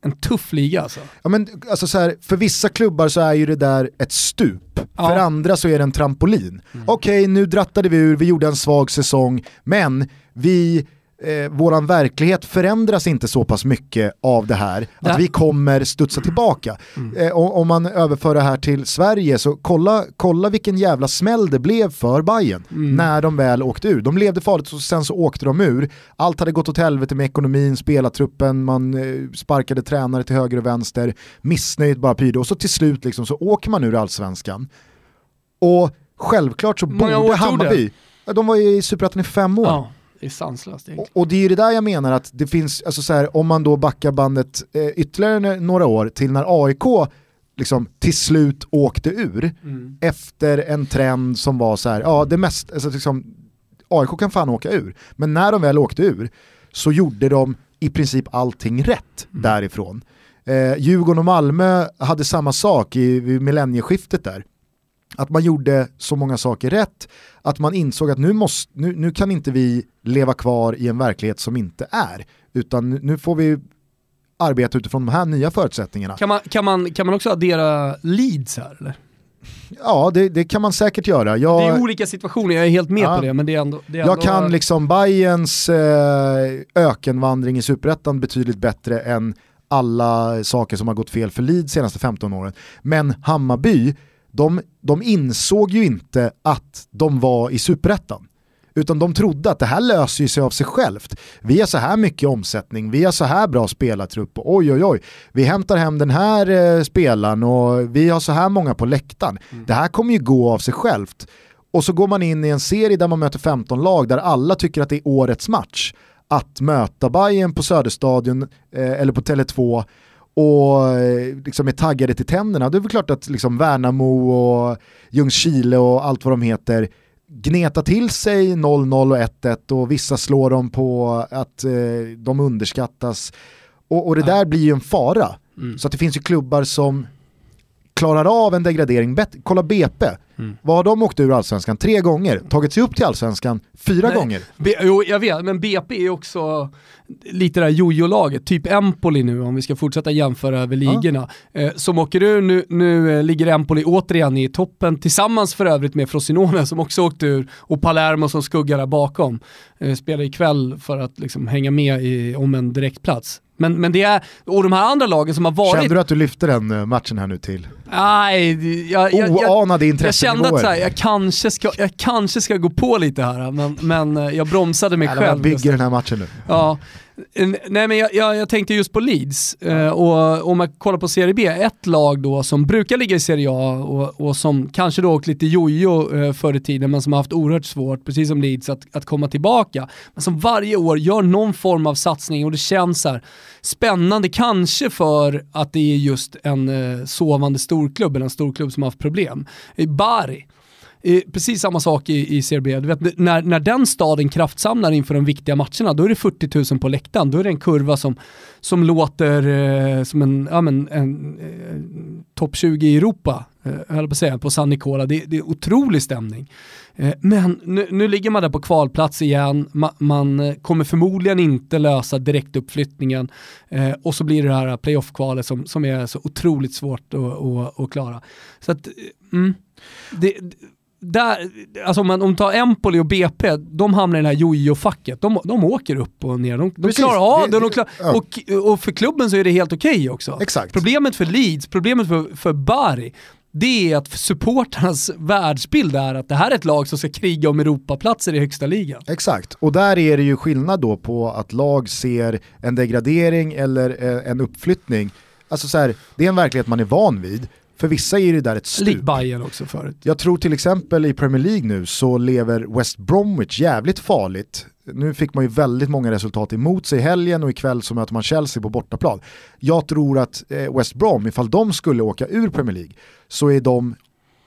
en tuff liga alltså. Ja, men, alltså, så här, för vissa klubbar så är ju det där ett stup, Ja. för andra så är det en trampolin. Okej, nu drattade vi ur, vi gjorde en svag säsong, men vi, eh, våran verklighet förändras inte så pass mycket av det här att Ja. vi kommer studsa tillbaka. Eh, och, om man överför det här till Sverige så kolla, kolla vilken jävla smäll det blev för Bayern när de väl åkte ur. De levde farligt och sen så åkte de ur. Allt hade gått åt helvete med ekonomin, spelartruppen, man eh, sparkade tränare till höger och vänster, missnöjet bara pyrde och så till slut liksom så åker man ur allsvenskan. Och självklart så många borde Hammarby, de var ju i Superettan i fem år. Ja, det är sanslöst egentligen. Och, och det är ju det där jag menar att det finns, alltså så här, om man då backar bandet eh, ytterligare några år till när AIK liksom till slut åkte ur Mm. efter en trend som var så här, ja det mest, alltså liksom, AIK kan fan åka ur, men när de väl åkte ur så gjorde de i princip allting rätt därifrån. Eh, Djurgården och Malmö hade samma sak i vid millennieskiftet där. Att man gjorde så många saker rätt, att man insåg att nu, måste, nu, nu kan inte vi leva kvar i en verklighet som inte är, utan nu- får vi arbeta utifrån de här nya förutsättningarna. Kan man, kan, man, kan man också addera leads här eller? Ja, det, det kan man säkert göra. Jag, Det är olika situationer, jag är helt med Ja. på det, men det är ändå... Det är Jag ändå kan liksom Bayerns eh, ökenvandring i superettan betydligt bättre än alla saker som har gått fel för Leeds senaste 15 åren. Men Hammarby, de, de insåg ju inte att de var i superettan. Utan de trodde att det här löser sig av sig självt. Vi har så här mycket omsättning, vi har så här bra spelartrupp och oj oj oj, vi hämtar hem den här eh, spelaren och vi har så här många på läktaren. Mm. Det här kommer ju gå av sig självt. Och så går man in i en serie där man möter 15 lag där alla tycker att det är årets match. Att möta Bayern på Söderstadion eh, eller på Tele2 och eh, liksom är taggade till tänderna. Det är väl klart att liksom Värnamo och Ljungskile och allt vad de heter gneta till sig 0-0 och 1-1 och vissa slår dem på att eh, de underskattas. Och, och det där blir ju en fara. Mm. Så att det finns ju klubbar som klarar av en degradering bättre. Kolla BP, mm. vad har de åkt ur allsvenskan? Tre gånger, tagit sig upp till allsvenskan fyra Nej, gånger. B jo, jag vet, men BP är också lite det här jojo-laget, typ Empoli nu om vi ska fortsätta jämföra över ligorna. Ja. Eh, som åker ur, nu, nu eh, ligger Empoli återigen i toppen, tillsammans för övrigt med Frosinone som också åkt ur, och Palermo som skuggar där bakom. Eh, spelar ikväll för att liksom hänga med i, om en direktplats. Men, men det är, och de här andra lagen som har varit... Kände du att du lyfte den matchen här nu till? Nej, jag, jag, Oanade intressenivåer. Jag kände att här, jag, kanske ska, jag kanske ska gå på lite här, men, men eh, jag bromsade mig själv. Jag bygger den här matchen nu. Ja, Nej men jag, jag, jag, tänkte just på Leeds, eh, och om man kollar på Serie B, ett lag då som brukar ligga i Serie A och, och som kanske då åkt lite jojo eh, förr i tiden men som har haft oerhört svårt, precis som Leeds, att, att komma tillbaka. Men som varje år gör någon form av satsning och det känns så här, spännande, kanske för att det är just en eh, sovande storklubb, eller en storklubb som har haft problem. Eh, Bari, precis samma sak i, i Serbia. Du vet, när, när den staden kraftsamlar inför de viktiga matcherna, då är det 40 000 på läktaren. Då är det en kurva som, som låter eh, som en, ja, men, en, eh, topp 20 i Europa, eh, höll på att säga, på San Nicola. Det, det är otrolig stämning. Eh, men nu, nu, ligger man där på kvalplats igen, Ma, man eh, kommer förmodligen inte lösa direktuppflyttningen eh, och så blir det här eh, playoff-kvalet som, som är så otroligt svårt att, att, att klara. Så att, eh, mm, det, där, alltså om man, om tar Empoli och BP, de hamnar i det här jojo-facket. De, de åker upp och ner. De, de klarar av det. De klar, ja. och, och för klubben så är det helt okej okay också. Exakt. Problemet för Leeds, problemet för, för Bari, det är att supporternas världsbild är att det här är ett lag som ska kriga om Europaplatser i högsta ligan. Exakt, och där är det ju skillnad då på att lag ser en degradering eller eh, en uppflyttning. Alltså så här, det är en verklighet man är van vid. För vissa är det där ett stup. Likt Bayern också förut. Jag tror till exempel i Premier League nu så lever West Bromwich jävligt farligt. Nu fick man ju väldigt många resultat emot sig i helgen och ikväll så möter man Chelsea på bortaplan. Jag tror att eh, West Brom, ifall de skulle åka ur Premier League, så är de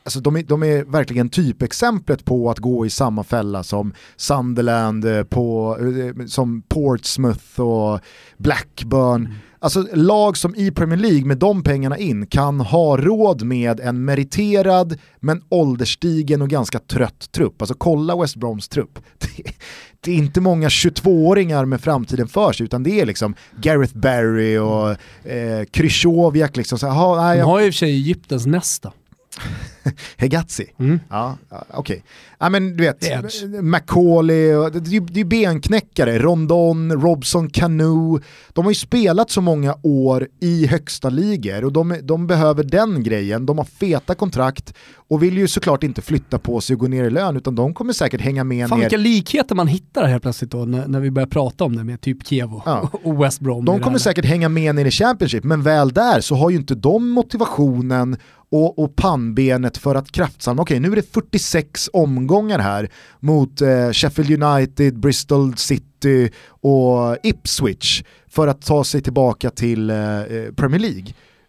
Alltså de, är, de är verkligen typexemplet på att gå i samma fälla som Sunderland, eh, på, eh, som Portsmouth och Blackburn. Mm. Alltså lag som i Premier League med de pengarna in kan ha råd med en meriterad men ålderstigen och ganska trött trupp. Alltså kolla West Broms trupp. Det, det är inte många 22-åringar med framtiden för sig utan det är liksom Gareth Barry och eh, Krychowiak. Liksom. Så, aha, nej, jag... De har ju i och för sig Egyptens nästa. Hegazi? Mm. Ja, okej. Okay. Ja men du vet, Macaulay, och, det, det är benknäckare, Rondon, Robson, Canu. De har ju spelat så många år i högsta ligor och de, de behöver den grejen. De har feta kontrakt och vill ju såklart inte flytta på sig och gå ner i lön utan de kommer säkert hänga med Fan ner. vilka likheter man hittar helt plötsligt då när, när vi börjar prata om det med typ Kevo ja. och West Brom. De kommer säkert hänga med ner i Championship men väl där så har ju inte de motivationen och, och pannbenet för att kraftsamla. Okej, nu är det 46 omgångar här mot eh, Sheffield United, Bristol City och Ipswich för att ta sig tillbaka till eh, eh Premier League.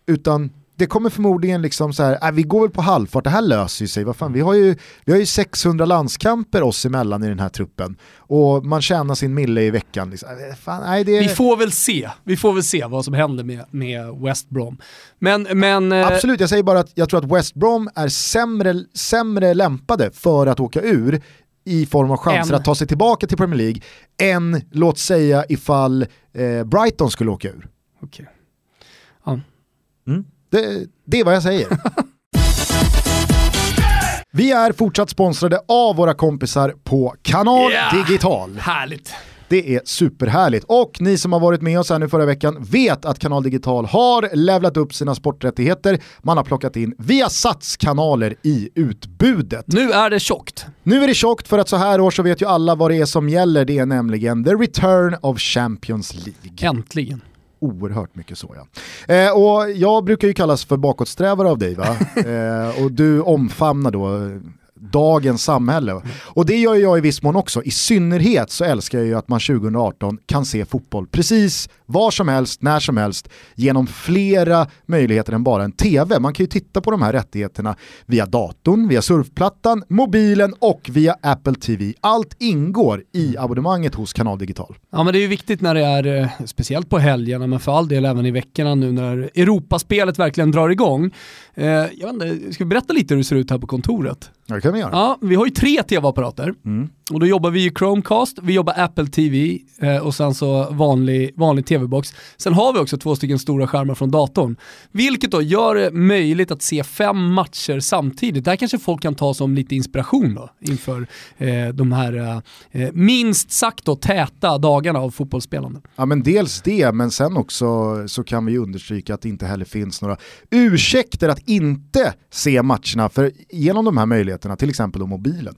Utan det kommer förmodligen liksom så här, äh, vi går väl på halvfart, det här löser sig, vad fan, vi har ju, vi har ju 600 landskamper oss emellan i den här truppen och man tjänar sin mille i veckan. Liksom. Äh, fan, nej, det... Vi får väl se, vi får väl se vad som händer med, med West Brom. Men, men, eh, Absolut, jag säger bara att jag tror att West Brom är sämre, sämre lämpade för att åka ur i form av chanser en. att ta sig tillbaka till Premier League än låt säga ifall eh, Brighton skulle åka ur. Okay. Ja. Mm. Det, det är vad jag säger. Vi är fortsatt sponsrade av våra kompisar på Kanal yeah. Digital. Härligt. Det är superhärligt. Och ni som har varit med oss här nu förra veckan vet att Kanal Digital har levlat upp sina sporträttigheter. Man har plockat in via kanaler i utbudet. Nu är det tjockt. Nu är det tjockt för att så här år så vet ju alla vad det är som gäller. Det är nämligen the return of Champions League. Äntligen oerhört mycket så ja. Eh, och jag brukar ju kallas för bakåtsträvare av dig va? Eh, och du omfamnar då dagens samhälle. Och det gör jag i viss mån också. I synnerhet så älskar jag ju att man 2018 kan se fotboll precis var som helst, när som helst, genom flera möjligheter än bara en tv. Man kan ju titta på de här rättigheterna via datorn, via surfplattan, mobilen och via Apple TV. Allt ingår i abonnemanget hos Kanal Digital. Ja men det är ju viktigt när det är, eh, speciellt på helgerna, men för all del även i veckorna nu när Europaspelet verkligen drar igång. Eh, jag vet inte, ska vi berätta lite hur det ser ut här på kontoret? Ja, det kan vi göra. Ja, vi har ju tre tv-apparater. Mm. Och då jobbar vi i Chromecast, vi jobbar Apple TV eh, och sen så vanlig, vanlig tv-box. Sen har vi också två stycken stora skärmar från datorn. Vilket då gör det möjligt att se fem matcher samtidigt. Där kanske folk kan ta som lite inspiration då inför eh, de här eh, minst sagt då täta dagarna av fotbollsspelande. Ja men dels det, men sen också så kan vi understryka att det inte heller finns några ursäkter att inte se matcherna. För genom de här möjligheterna, till exempel då mobilen,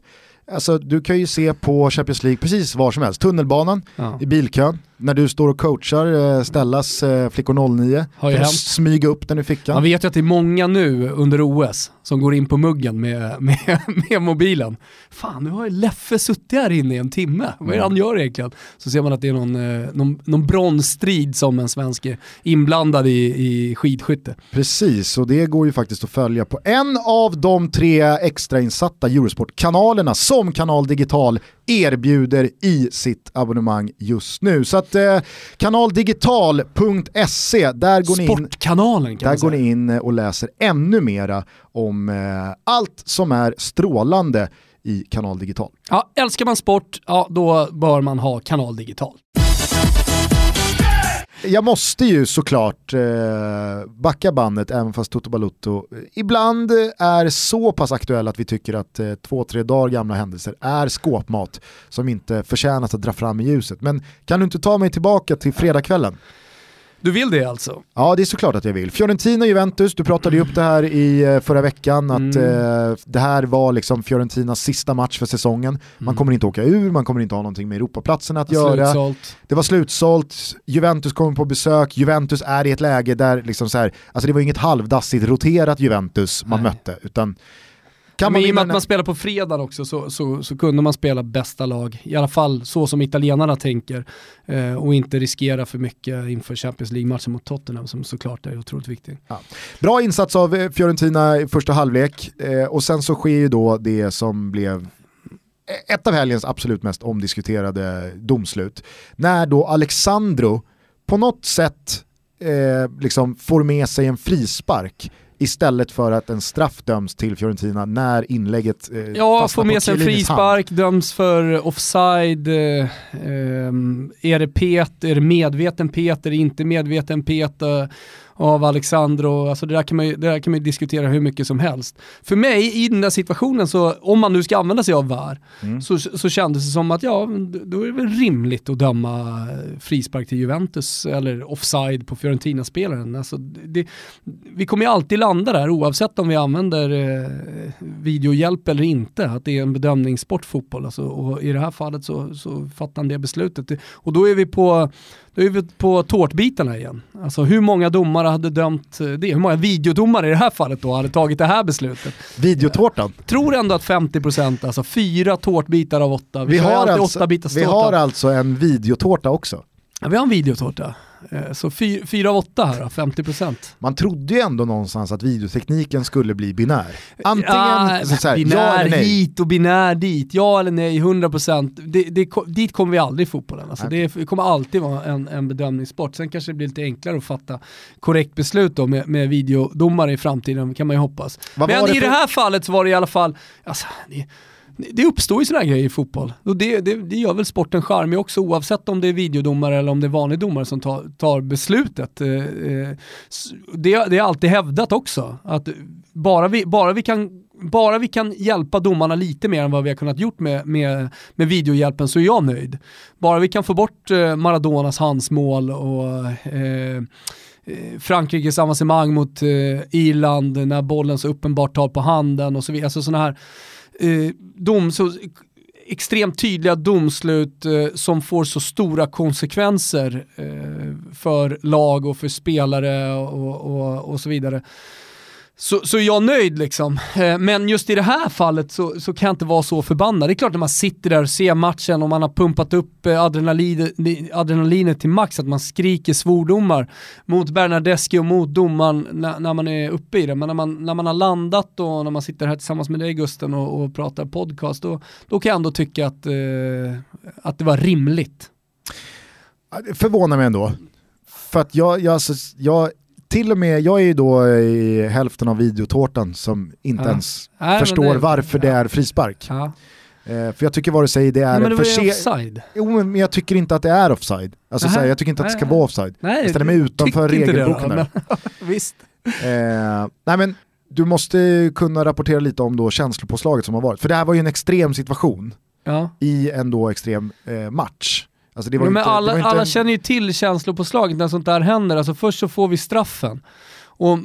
Alltså, du kan ju se på Champions League precis var som helst. Tunnelbanan, ja. i bilkön, när du står och coachar eh, Stellas eh, flickor 09. Har ju hänt. smyga upp den i fickan. Man vet ju att det är många nu under OS som går in på muggen med, med, med mobilen. Fan, nu har ju Leffe suttit här inne i en timme. Vad är det han gör egentligen? Så ser man att det är någon, eh, någon, någon bronsstrid som en svensk är inblandad i, i skidskytte. Precis, och det går ju faktiskt att följa på en av de tre extrainsatta Eurosport-kanalerna som Kanal Digital erbjuder i sitt abonnemang just nu. Så att eh, kanaldigital.se, där går ni in, Sportkanalen där går ni in och läser ännu mera om eh, allt som är strålande i Kanal Digital. Ja, älskar man sport, ja då bör man ha Kanal Digital jag måste ju såklart eh, backa bandet även fast Toto Balutto eh, ibland eh, är så pass aktuell att vi tycker att eh, två, tre dagar gamla händelser är skåpmat som inte förtjänas att dra fram i ljuset. Men kan du inte ta mig tillbaka till fredagskvällen? Du vill det alltså? Ja, det är såklart att jag vill. Fiorentina-Juventus, du pratade ju upp det här i eh, förra veckan, att mm. eh, det här var liksom Fiorentinas sista match för säsongen. Man mm. kommer inte åka ur, man kommer inte ha någonting med Europaplatsen att göra. Slutsålt. Det var slutsålt, Juventus kommer på besök, Juventus är i ett läge där liksom så här, alltså det var inget halvdassigt roterat Juventus man Nej. mötte, utan kan men I och med att man spelar på fredag också så, så, så, kunde man spela bästa lag, i alla fall så som italienarna tänker eh, och inte riskera för mycket inför Champions League-matchen mot Tottenham som såklart är otroligt viktig. Ja. Bra insats av eh, Fiorentina i första halvlek eh, och sen så sker ju då det som blev ett av helgens absolut mest omdiskuterade domslut. När då Alexandro på något sätt eh, liksom får med sig en frispark istället för att en straff döms till Fiorentina när inlägget eh, Ja, får med sig en frispark, hand. döms för offside, eh, eh, är det pet, är det medveten pet, är det inte medveten pet? Eh, av Alexandro, alltså det där, kan man ju, det där kan man diskutera hur mycket som helst. För mig i den där situationen, så, om man nu ska använda sig av VAR, mm. så, så kändes det som att ja, då är det väl rimligt att döma frispark till Juventus eller offside på Fiorentina-spelaren. Alltså det, vi kommer ju alltid landa där oavsett om vi använder eh, videohjälp eller inte, att det är en bedömningssport fotboll. Alltså, och I det här fallet så, så fattar han det beslutet. Och då är vi på då är vi på tårtbitarna igen. Alltså hur många domare hade dömt det? Hur många videodomare i det här fallet då hade tagit det här beslutet? Videotårtan? Tror ändå att 50%, alltså fyra tårtbitar av åtta. Vi, vi har, alltså, åtta vi har alltså en videotårta också. Ja, vi har en videotårta. Eh, så 4 av 8 här då, 50%. Man trodde ju ändå någonstans att videotekniken skulle bli binär. Antingen ja, så här, binär ja eller nej. hit och binär dit, ja eller nej, 100%. Det, det, dit kommer vi aldrig i fotbollen. Alltså det, det, kommer alltid vara en, en bedömningssport. Sen kanske det blir lite enklare att fatta korrekt beslut då med, med videodomare i framtiden, kan man ju hoppas. Vad Men i det, för... det här fallet så var det i alla fall, alltså, det, det uppstår ju sådana grejer i fotboll. Och det, det, det gör väl sporten charmig också oavsett om det är videodomare eller om det är vanlig domare som tar, tar beslutet. Eh, eh, det, det är alltid hävdat också, att bara vi, bara vi kan bara vi kan hjälpa domarna lite mer än vad vi har kunnat gjort med, med, med videohjälpen så är jag nöjd. Bara vi kan få bort eh, Maradonas handsmål och eh, Frankrikes avancemang mot eh, Irland när bollen så uppenbart tar på handen och så vidare. Alltså sådana här eh, dom, så, extremt tydliga domslut eh, som får så stora konsekvenser eh, för lag och för spelare och, och, och så vidare så, så är jag nöjd liksom. Eh, men just i det här fallet så, så kan jag inte vara så förbannad. Det är klart när man sitter där och ser matchen och man har pumpat upp eh, adrenalin, adrenalinet till max, att man skriker svordomar mot Bernardeschi och mot domaren när, när, man är uppe i det. Men när man, när man har landat och när man sitter här tillsammans med dig Gusten och, och pratar podcast, då, då kan jag ändå tycka att, eh, att det var rimligt. Det förvånar mig ändå. För att jag, jag, alltså, jag till och med, jag är ju då i hälften av videotårtan som inte ja. ens Nej, förstår det, varför ja. det är frispark. Ja. Eh, för jag tycker vare sig det är... Men det var ju offside. Jo men jag tycker inte att det är offside. Alltså såhär, jag tycker inte att det ska vara offside. Nej, jag ställer mig utanför regelboken där. Visst. Eh, nej men du måste kunna rapportera lite om då känslopåslaget som har varit. För det här var ju en extrem situation i en då extrem eh, match. Alltså det var men inte, alla, det var inte alla känner ju till känslopåslaget när sånt där händer. Alltså först så får vi straffen. Och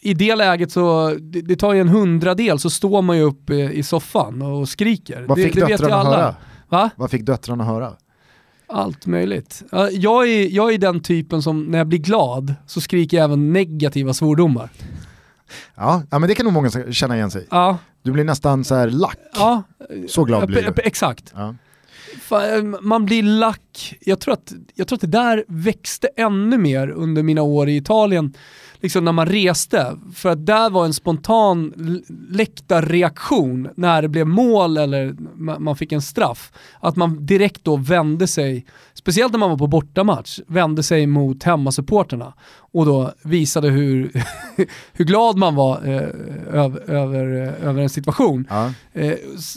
i det läget så, det, det tar ju en hundradel så står man ju upp i, soffan och skriker. Vad fick det, det döttrarna höra? Va? Vad fick döttrarna höra? Allt möjligt. Jag är, jag är den typen som när jag blir glad så skriker jag även negativa svordomar. Ja, ja men det kan nog många känna igen sig ja. Du blir nästan så här lack. Ja. Så glad blir du. Exakt. Ja Eh, man blir lack. Jag tror, att, jag tror att det där växte ännu mer under mina år i Italien, liksom när man reste. För att där var en spontan läktarreaktion när det blev mål eller man fick en straff. Att man direkt då vände sig, speciellt när man var på bortamatch, vände sig mot hemmasupporterna och då visade hur, hur glad man var eh, över, över, över en situation. Ja. Eh,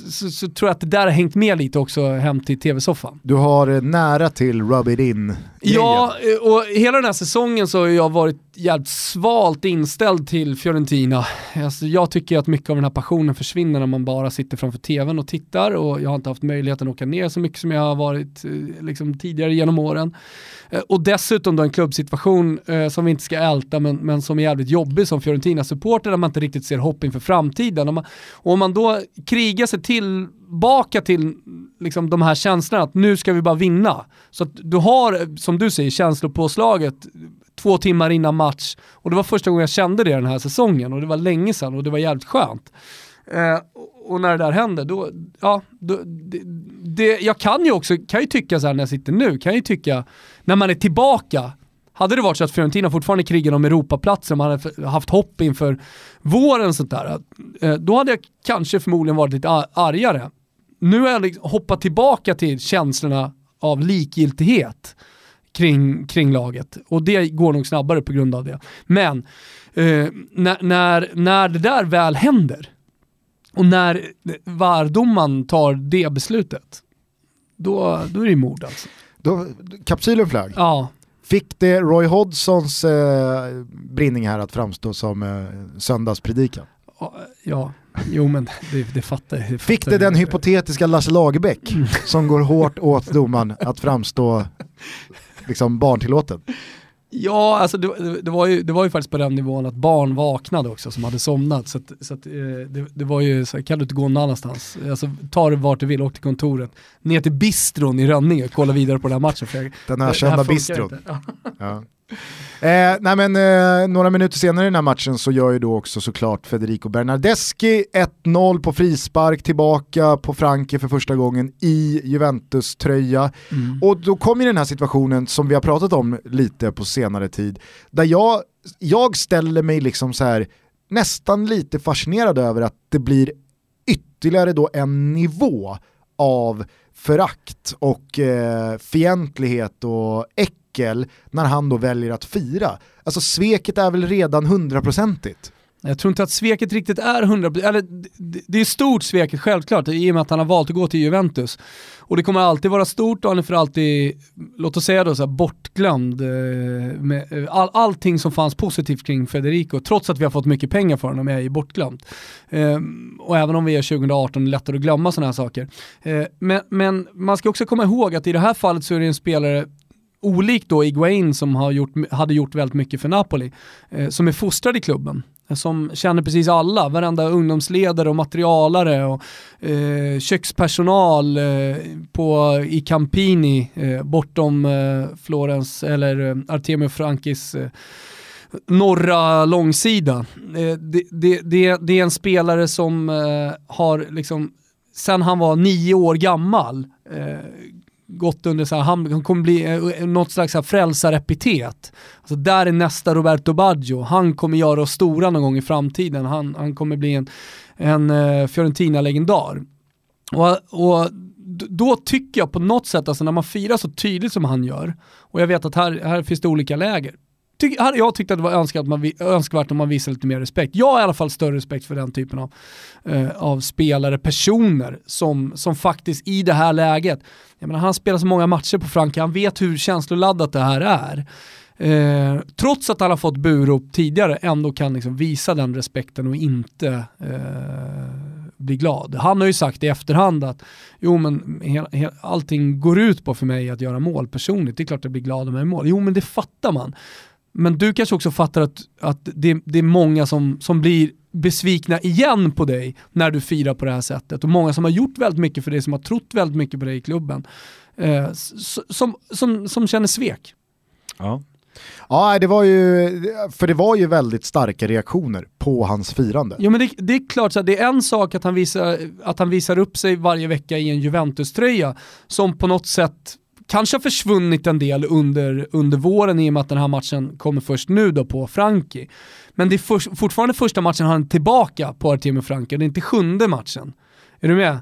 så, så, tror jag att det där har hängt med lite också hem till tv-soffan. Du har eh, nära till rub it in Ja, eh, och hela den här säsongen så har jag varit jävligt svalt inställd till Fiorentina. Alltså, jag tycker att mycket av den här passionen försvinner när man bara sitter framför tvn och tittar och jag har inte haft möjligheten att åka ner så mycket som jag har varit eh, liksom, tidigare genom åren. Eh, och dessutom då en klubbsituation eh, som vi inte ska älta men, men som är jävligt jobbig som Fiorentina-supporter där man inte riktigt ser hopp inför framtiden. Och, man, och om man då krigar sig tillbaka till liksom, de här känslorna att nu ska vi bara vinna. Så att du har, som du säger, känslopåslaget två timmar innan match och det var första gången jag kände det den här säsongen och det var länge sedan och det var jävligt skönt. Eh, och när det där händer, då, ja, då, det, det, jag kan ju också, kan ju tycka så här när jag sitter nu, kan ju tycka, när man är tillbaka, hade det varit så att Fiorentina fortfarande krigar om Europaplatser, man hade haft hopp inför våren sånt där, eh, då hade jag kanske förmodligen varit lite argare. Nu har jag liksom hoppat tillbaka till känslorna av likgiltighet kring, kring laget och det går nog snabbare på grund av det. Men eh, när, när, när det där väl händer, och när VAR-domaren tar det beslutet, då, då är det mord alltså. Då, kapsylen flög? Ja. Fick det Roy Hodgsons eh, brinning här att framstå som eh, söndagspredikan? Ja, jo men det, det fattar jag. Fick det den hypotetiska Lasse Lagerbäck mm. som går hårt åt domaren att framstå liksom barntillåten? Ja, alltså det, det, var ju, det var ju faktiskt på den nivån att barn vaknade också som hade somnat. Så, att, så att, eh, det, det, var ju så kan du inte gå någon annanstans? Alltså, ta det vart du vill, åk till kontoret. Ner till bistron i Rönninge, kolla vidare på den här matchen. För den här kända bistron. Ja. Eh, nej men, eh, några minuter senare i den här matchen så gör ju då också såklart Federico Bernardeschi 1-0 på frispark tillbaka på Franke för första gången i Juventus-tröja. Mm. Och då kommer den här situationen som vi har pratat om lite på senare tid, där jag, jag ställer mig liksom så här nästan lite fascinerad över att det blir ytterligare då en nivå av förakt och eh, fientlighet och äckel när han då väljer att fira. Alltså sveket är väl redan hundraprocentigt. Jag tror inte att sveket riktigt är 100%, eller det är stort sveket självklart i och med att han har valt att gå till Juventus. Och det kommer alltid vara stort och han är för alltid, låt oss säga då så här, bortglömd. Eh, med eh, all, allting som fanns positivt kring Federico, trots att vi har fått mycket pengar för honom, är ju bortglömt. Ehm, och även om vi är 2018 är lättare att glömma sådana här saker. Eh, men, men man ska också komma ihåg att i det här fallet så är det en spelare olikt då Iguain som har gjort, hade gjort väldigt mycket för Napoli, eh, som är fostrad i klubben eh, som känner precis alla, varenda ungdomsledare och materialare och eh, kökspersonal eh, på, i Campini eh, bortom eh, Florens eller eh, Artemio Frankis eh, norra långsida. Eh, det, det, det, det, är en spelare som eh, har liksom sen han var nio år gammal eh, gått under så här, han kommer bli eh, eh, något slags frälsarepitet. Alltså där är nästa Roberto Baggio, han kommer göra oss stora någon gång i framtiden, han, han kommer bli en, en uh, Fiorentina-legendar. Och, och då tycker jag på något sätt, alltså när man firar så tydligt som han gör, och jag vet att här, här finns det olika läger, tyck, jag tyckte att det var önskvärt, man, önskvärt om man visar lite mer respekt. Jag har i alla fall större respekt för den typen av, eh, av spelare, personer som, som faktiskt i det här läget, jag menar, han spelar så många matcher på Frankrike, han vet hur känsloladdat det här är. Eh, trots att han har fått burop tidigare ändå kan liksom visa den respekten och inte eh, bli glad. Han har ju sagt i efterhand att jo men he, he, allting går ut på för mig att göra mål personligt. Det är klart att jag blir glad om jag är mål. Jo men det fattar man. Men du kanske också fattar att, att det, det är många som, som blir besvikna igen på dig när du firar på det här sättet. Och många som har gjort väldigt mycket för dig, som har trott väldigt mycket på dig i klubben. Eh, som, som, som känner svek. Ja. Ja, det var ju, för det var ju väldigt starka reaktioner på hans firande. Ja men det, det är klart, så det är en sak att han, visar, att han visar upp sig varje vecka i en Juventus-tröja som på något sätt kanske har försvunnit en del under, under våren i och med att den här matchen kommer först nu då på Franki. Men det är för, fortfarande första matchen han är tillbaka på Artemio Franki och det är inte sjunde matchen. Är du med?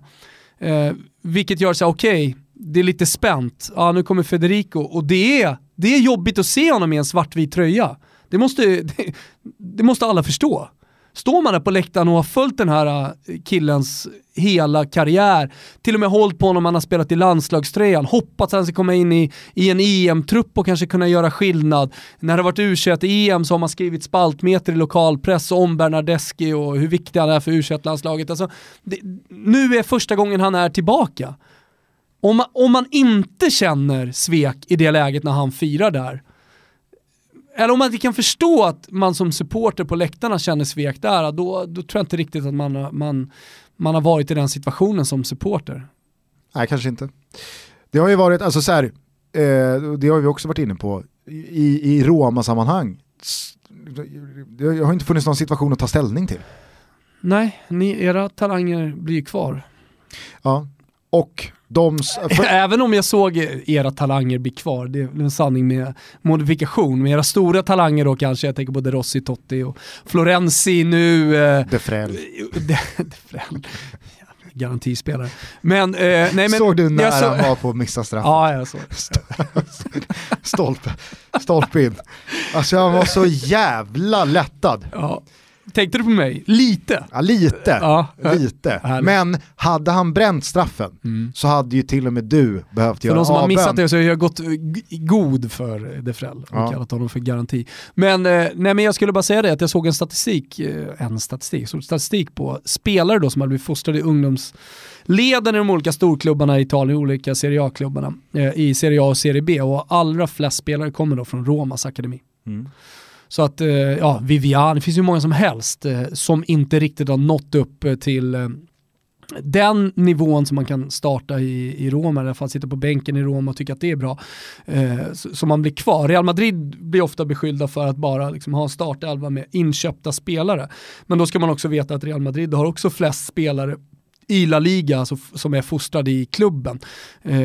Eh, vilket gör så okej, okay, det är lite spänt. Ja, nu kommer Federico och det är, det är jobbigt att se honom i en svartvit tröja. Det måste, det, det måste alla förstå. Står man där på läktaren och har följt den här äh, killens hela karriär, till och med hållit på honom, han har spelat i landslagströjan, hoppats att han ska komma in i, i en EM-trupp och kanske kunna göra skillnad. När det har varit u em så har man skrivit spaltmeter i lokalpress om Bernardeschi och hur viktig han är för u landslaget alltså, Nu är första gången han är tillbaka. Om man, om man inte känner svek i det läget när han firar där, eller om man inte kan förstå att man som supporter på läktarna känner svek där, då, då tror jag inte riktigt att man, man, man har varit i den situationen som supporter. Nej, kanske inte. Det har ju varit, alltså så här, eh, det har vi också varit inne på, i, i Roma-sammanhang, det har inte funnits någon situation att ta ställning till. Nej, ni, era talanger blir kvar. Ja, och de, för... Även om jag såg era talanger bli kvar, det är en sanning med modifikation. Med era stora talanger då kanske, jag tänker på De Rossi, Totti och Florenzi nu. Eh, De Frel. De, de Garantispelare. Men, eh, nej, men, såg du när så... han var på att missa straffen? Ja, jag såg Stolpe, stolpe in. Alltså han var så jävla lättad. Ja. Tänkte du på mig? Lite. Ja, lite. Ja, lite. Härligt. Men hade han bränt straffen mm. så hade ju till och med du behövt för göra För de som avbön. har missat det så har jag gått god för Defrell och ja. kallat honom för garanti. Men, eh, nej, men jag skulle bara säga det att jag såg en statistik, eh, en statistik, statistik på spelare då som hade blivit fostrade i ungdomsleden i de olika storklubbarna i Italien, olika Serie A-klubbarna eh, i Serie A och Serie B och allra flest spelare kommer då från Romas akademi. Mm. Så att, eh, ja, Vivian, det finns ju många som helst eh, som inte riktigt har nått upp eh, till eh, den nivån som man kan starta i, i Roma, i alla fall sitta på bänken i Roma och tycka att det är bra, eh, så, så, man blir kvar. Real Madrid blir ofta beskyllda för att bara liksom, ha en startelva med inköpta spelare. Men då ska man också veta att Real Madrid har också flest spelare i La Liga alltså, som är fostrad i klubben. Eh,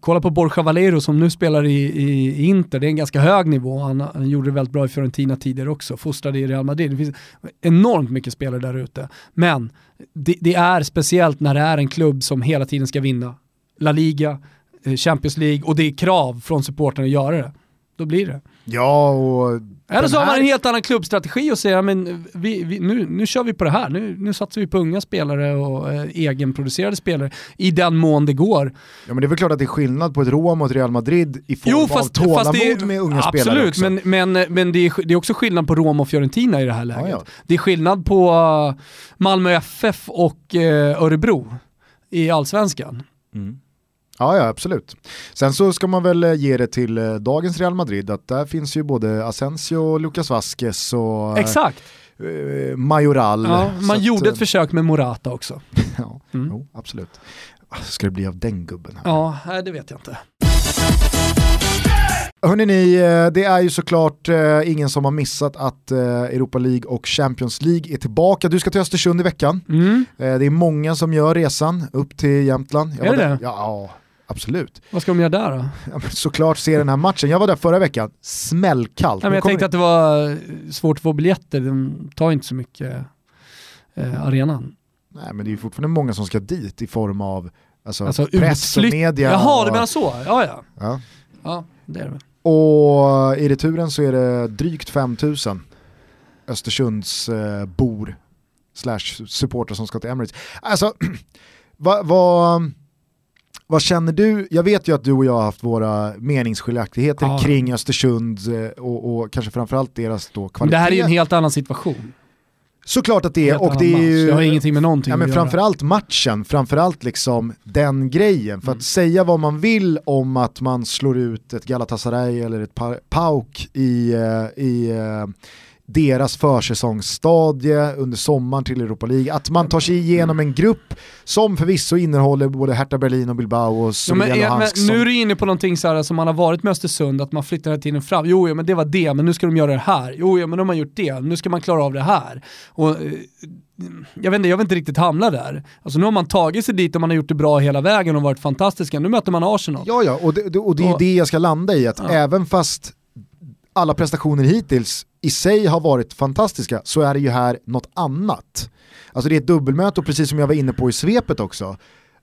kolla på Borja Valero som nu spelar i, i, Inter, det är en ganska hög nivå. Han, han, gjorde det väldigt bra i Fiorentina tidigare också, fostrad i Real Madrid. Det finns enormt mycket spelare där ute. Men det, det, är speciellt när det är en klubb som hela tiden ska vinna La Liga, eh, Champions League och det är krav från supportrarna att göra det. Då blir det. Ja, och... Eller så har man här- en helt annan klubbstrategi och säger men vi, vi, nu, nu kör vi på det här. Nu, nu satsar vi på unga spelare och eh, egenproducerade spelare i den mån det går. Ja men det är väl klart att det är skillnad på ett Roma och ett Real Madrid i form av tålamod med unga spelare Absolut, också. men, men, men det, är, det är också skillnad på Roma och Fiorentina i det här läget. Ja, ja. Det är skillnad på eh, Malmö FF och eh, Örebro i allsvenskan. Ja, ja absolut. Sen så ska man väl eh, ge det till eh, dagens Real Madrid att där finns ju både Asensio och Lucas Vasquez och Exakt. eh, Majoral. Ja, man att, gjorde eh, ett försök med Morata också. Ja, Mm. jo, absolut. Ah, Ska det bli av den gubben? Här? Ja, det vet jag inte. Hörrni ni, det är ju såklart ingen som har missat att Europa League och Champions League är tillbaka. Du ska till Östersund i veckan. Mm. Det är många som gör resan upp till Jämtland. Jag Är det det? Ja, absolut. Vad ska de göra där då? Ja, Såklart se den här matchen. Jag var där förra veckan, smällkallt. Nej, men jag tänkte att det var eh, svårt att få biljetter, de tar inte så mycket eh, arenan. Nej men det är ju fortfarande många som ska dit i form av alltså, Alltså press och media. Jaha, och, du menar så? Ja, ja. ja. Ja, det är det och i returen så är det drygt 5000 Östersunds eh, slash supportrar som ska till Emirates. Alltså, vad, vad, vad känner du? Jag vet ju att du och jag har haft våra meningsskiljaktigheter Ja. kring Östersund eh, och, och kanske framförallt deras då Men kvalitet. det här är ju en helt annan situation. Såklart att det är, och det är ju... Det har ingenting med någonting Ja, men att göra. framförallt matchen, framförallt liksom den grejen. För att Mm. säga vad man vill om att man slår ut ett Galatasaray eller ett Pa- PAOK i, eh, i eh, deras försäsongsstadie under sommaren till Europa League. Att man tar sig igenom en grupp som förvisso innehåller både Hertha Berlin och Bilbao och Ja, men, men Hansk. nu är du inne på någonting så här som man har varit med Östersund, att man flyttar hela tiden fram. Jo, ja, men det var det, men nu ska de göra det här. Jo, ja, men de har man gjort det, nu ska man klara av det här. Och, eh, jag, vet inte, jag vill inte riktigt hamna där. Alltså nu har man tagit sig dit och man har gjort det bra hela vägen och varit fantastiska. Nu möter man Arsenal. Ja, ja, och det, och det är Och- det jag ska landa i, att Ja. även fast alla prestationer hittills i sig har varit fantastiska så är det ju här något annat. Alltså det är ett dubbelmöte och precis som jag var inne på i svepet också,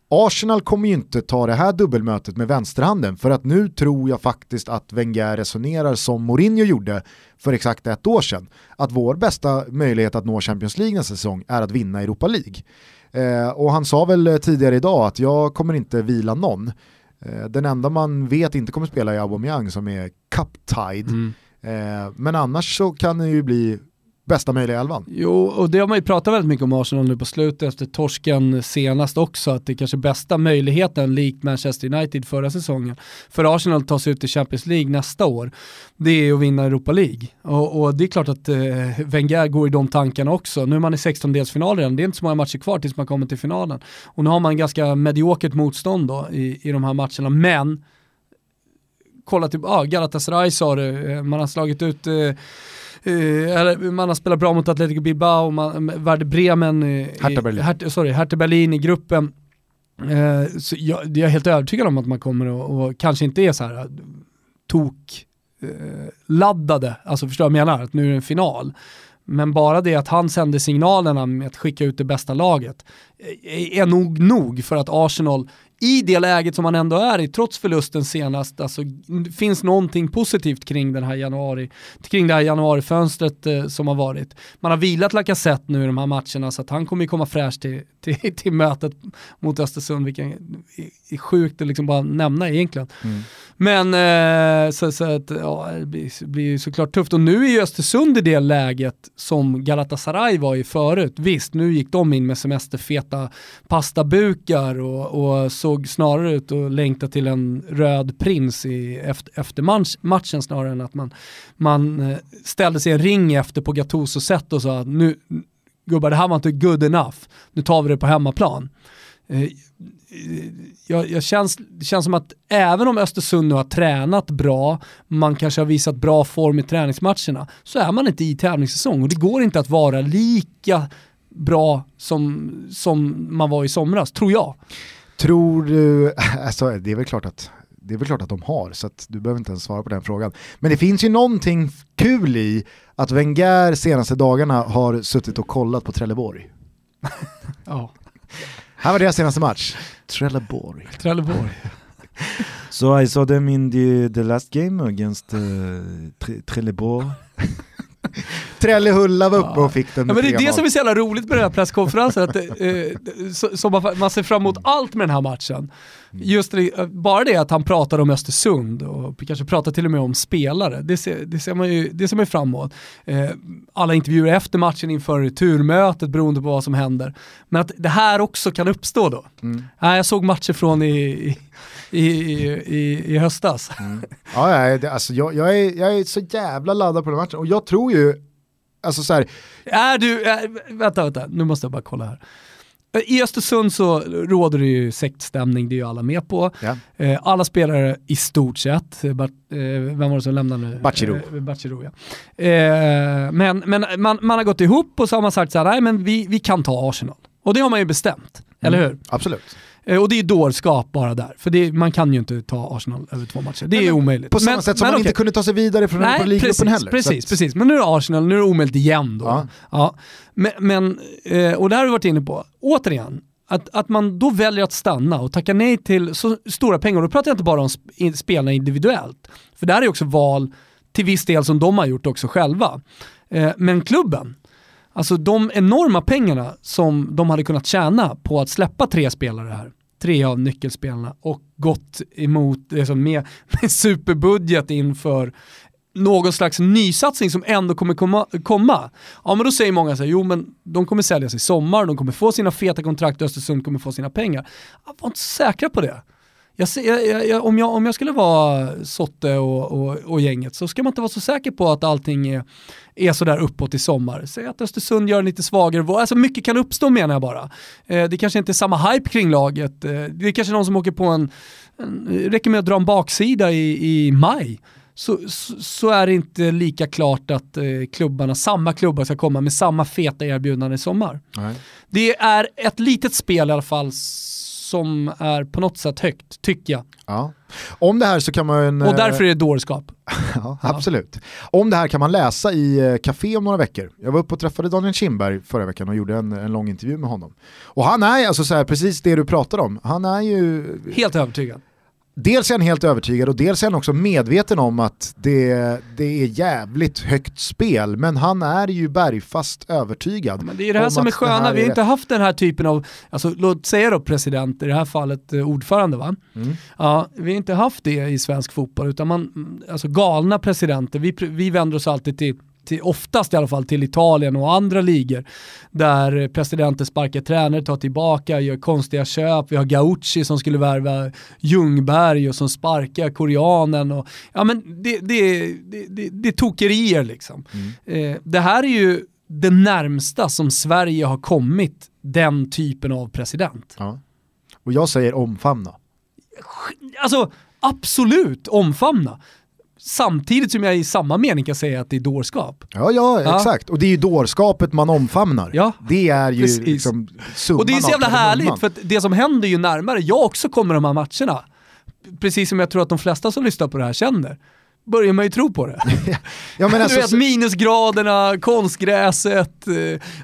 Arsenal kommer ju inte ta det här dubbelmötet med vänsterhanden för att nu tror jag faktiskt att Wenger resonerar som Mourinho gjorde för exakt ett år sedan. Att vår bästa möjlighet att nå Champions League nästa säsong är att vinna Europa League. Eh, och han sa väl tidigare idag att jag kommer inte vila någon. Eh, Den enda man vet inte kommer spela är Aubameyang som är cup-tied. Mm. Eh, Men annars så kan det ju bli bästa möjliga elvan. Jo, och det har man ju pratat väldigt mycket om Arsenal nu på slutet efter torsken senast också, att det är kanske bästa möjligheten, likt Manchester United förra säsongen, för Arsenal att ta sig ut i Champions League nästa år, det är att vinna Europa League. Och, och det är klart att eh, Wenger går i de tankarna också. Nu är man i 16-delsfinal redan, det är inte så många matcher kvar tills man kommer till finalen. Och nu har man ganska mediokert motstånd då i, i de här matcherna, men kolla till, ja, Galatasaray sa det, eh, man har slagit ut eh, Eh, eller man har spelat bra mot Atletico Bilbao, man, Werder Bremen, eh, Hertha Berlin. i, Hertha, sorry, Hertha Berlin i gruppen. Eh, så jag, jag är helt övertygad om att man kommer att, och kanske inte är så här eh, tok eh, laddade, alltså förstår jag menar? Att nu är det en final. Men bara det att han sände signalerna med att skicka ut det bästa laget eh, är nog nog för att Arsenal i det läget som man ändå är i, trots förlusten senast, alltså finns någonting positivt kring den här januari, kring det här januarifönstret eh, som har varit. Man har vilat Lacazette nu i de här matcherna så att han kommer ju komma fräsch till, till, till mötet mot Östersund, vilket är, sjukt att liksom bara nämna egentligen. Men eh, så, så att, ja, det blir, blir ju såklart tufft. Och nu är ju Östersund i det läget som Galatasaray var i förut. Visst, nu gick de in med semesterfeta pastabukar och, och såg snarare ut att längta till en röd prins i, efter, efter match, matchen snarare än att man, man eh, ställde sig i en ring efter på Gattuso sätt och sa att nu, gubbar det här var inte good enough, nu tar vi det på hemmaplan. Eh, eh, jag, jag känns, det känns som att även om Östersund nu har tränat bra, man kanske har visat bra form i träningsmatcherna, så är man inte i tävlingssäsong och det går inte att vara lika bra som, som man var i somras, tror jag. Tror du, alltså det är väl klart att det är väl klart att de har, så att du behöver inte ens svara på den frågan. Men det finns ju någonting kul i att Wenger senaste dagarna har suttit och kollat på Trelleborg. Ja, Här var deras senaste match. Trelleborg. Trelleborg. So I saw them in the, the last game against uh, Tre- Trelleborg. Trellehulla var uppe och fick den Ja, men det är det 3-0. som är så jävla roligt med den här presskonferensen, att, eh, så, så man, man ser fram emot allt med den här matchen. Just det, eh, bara det att han pratar om Östersund och kanske pratar till och med om spelare, det ser, det ser, man, ju, det ser man ju fram emot. Eh, alla intervjuer efter matchen inför turmötet beroende på vad som händer. Men att det här också kan uppstå då. Mm. Nej, jag såg matcher från i, i, i, i, i höstas. Ja, ja, det, alltså, jag, jag, är, jag är så jävla laddad på den matchen och jag tror ju, alltså så här, Är du, är, vänta, vänta, nu måste jag bara kolla här. I Östersund så råder det ju sektstämning, det är ju alla med på. ja. Eh, alla spelare i stort sett, eh, eh, vem var det som lämnade nu? Bachirou. Bachirou, ja. men men man, man har gått ihop och så har man sagt så här, nej men vi, vi kan ta Arsenal. Och det har man ju bestämt, eller hur? absolut. Eh, och det är dårskap bara där, för det, man kan ju inte ta Arsenal över två matcher. Det är ju omöjligt. På samma Men- sätt som men man okej. inte kunde ta sig vidare från Europa League-gruppen precis, heller. Precis, precis. Men nu är det Arsenal, nu är det omöjligt igen då. Ja. Ja. Men, men, eh, och det här har vi varit inne på, återigen, att, att man då väljer att stanna och tacka nej till så stora pengar, då pratar jag inte bara om spelarna individuellt, för det här är också val till viss del som de har gjort också själva. Eh, men klubben, alltså de enorma pengarna som de hade kunnat tjäna på att släppa tre spelare här, tre av nyckelspelarna, och gått emot liksom med, med superbudget inför någon slags nysatsning som ändå kommer komma, komma. Ja men då säger många så här, jo men de kommer säljas i sommar, de kommer få sina feta kontrakt, Östersund kommer få sina pengar. Jag var inte säkra på det. Jag, jag, jag, jag, om, jag, om jag skulle vara Sotte och, och, och gänget så ska man inte vara så säker på att allting är, är sådär uppåt i sommar. Säg att Östersund gör en lite svagare. Alltså mycket kan uppstå menar jag bara. Eh, det kanske inte är samma hype kring laget. Eh, det är kanske någon som åker på en, en det räcker med att dra en baksida i, i maj. Så, så, så är det inte lika klart att eh, klubbarna, samma klubbar ska komma med samma feta erbjudanden i sommar. Nej. Det är ett litet spel i alla fall som är på något sätt högt, tycker jag. Ja. Om det här så kan man... Och eh, därför är det dårskap. Ja, absolut. Om det här kan man läsa i eh, Café om några veckor. Jag var uppe och träffade Daniel Kindberg förra veckan och gjorde en, en lång intervju med honom. Och han är alltså så här, precis det du pratar om. Han är ju, Helt övertygad. Dels är han helt övertygad och dels är han också medveten om att det, det är jävligt högt spel. Men han är ju bergfast övertygad. Men det är det här om som är sköna, vi har är inte haft den här typen av, alltså låt säga då president, i det här fallet eh, ordförande va? Mm. Ja, vi har inte haft det i svensk fotboll, utan man, alltså galna presidenter, vi, vi vänder oss alltid till till, oftast i alla fall till Italien och andra ligor där presidenter sparkar tränare, tar tillbaka, gör konstiga köp. Vi har Gauchi som skulle värva Ljungberg och som sparkar koreanen. Och, ja, men det, det, det, det, det tokerier liksom. Eh, det här är ju det närmsta som Sverige har kommit den typen av president. Ja. Och jag säger omfamna. Alltså absolut omfamna. Samtidigt som jag i samma mening kan säga att det är dårskap. Ja, ja, Ja. exakt. Och det är ju dårskapet man omfamnar. Ja, det är ju precis. liksom summan Och det är så jävla härligt för det som händer ju närmare jag också kommer de här matcherna. Precis som jag tror att de flesta som lyssnar på det här känner. Börjar man ju tro på det. Ja, men alltså, du vet minusgraderna, konstgräset, eh,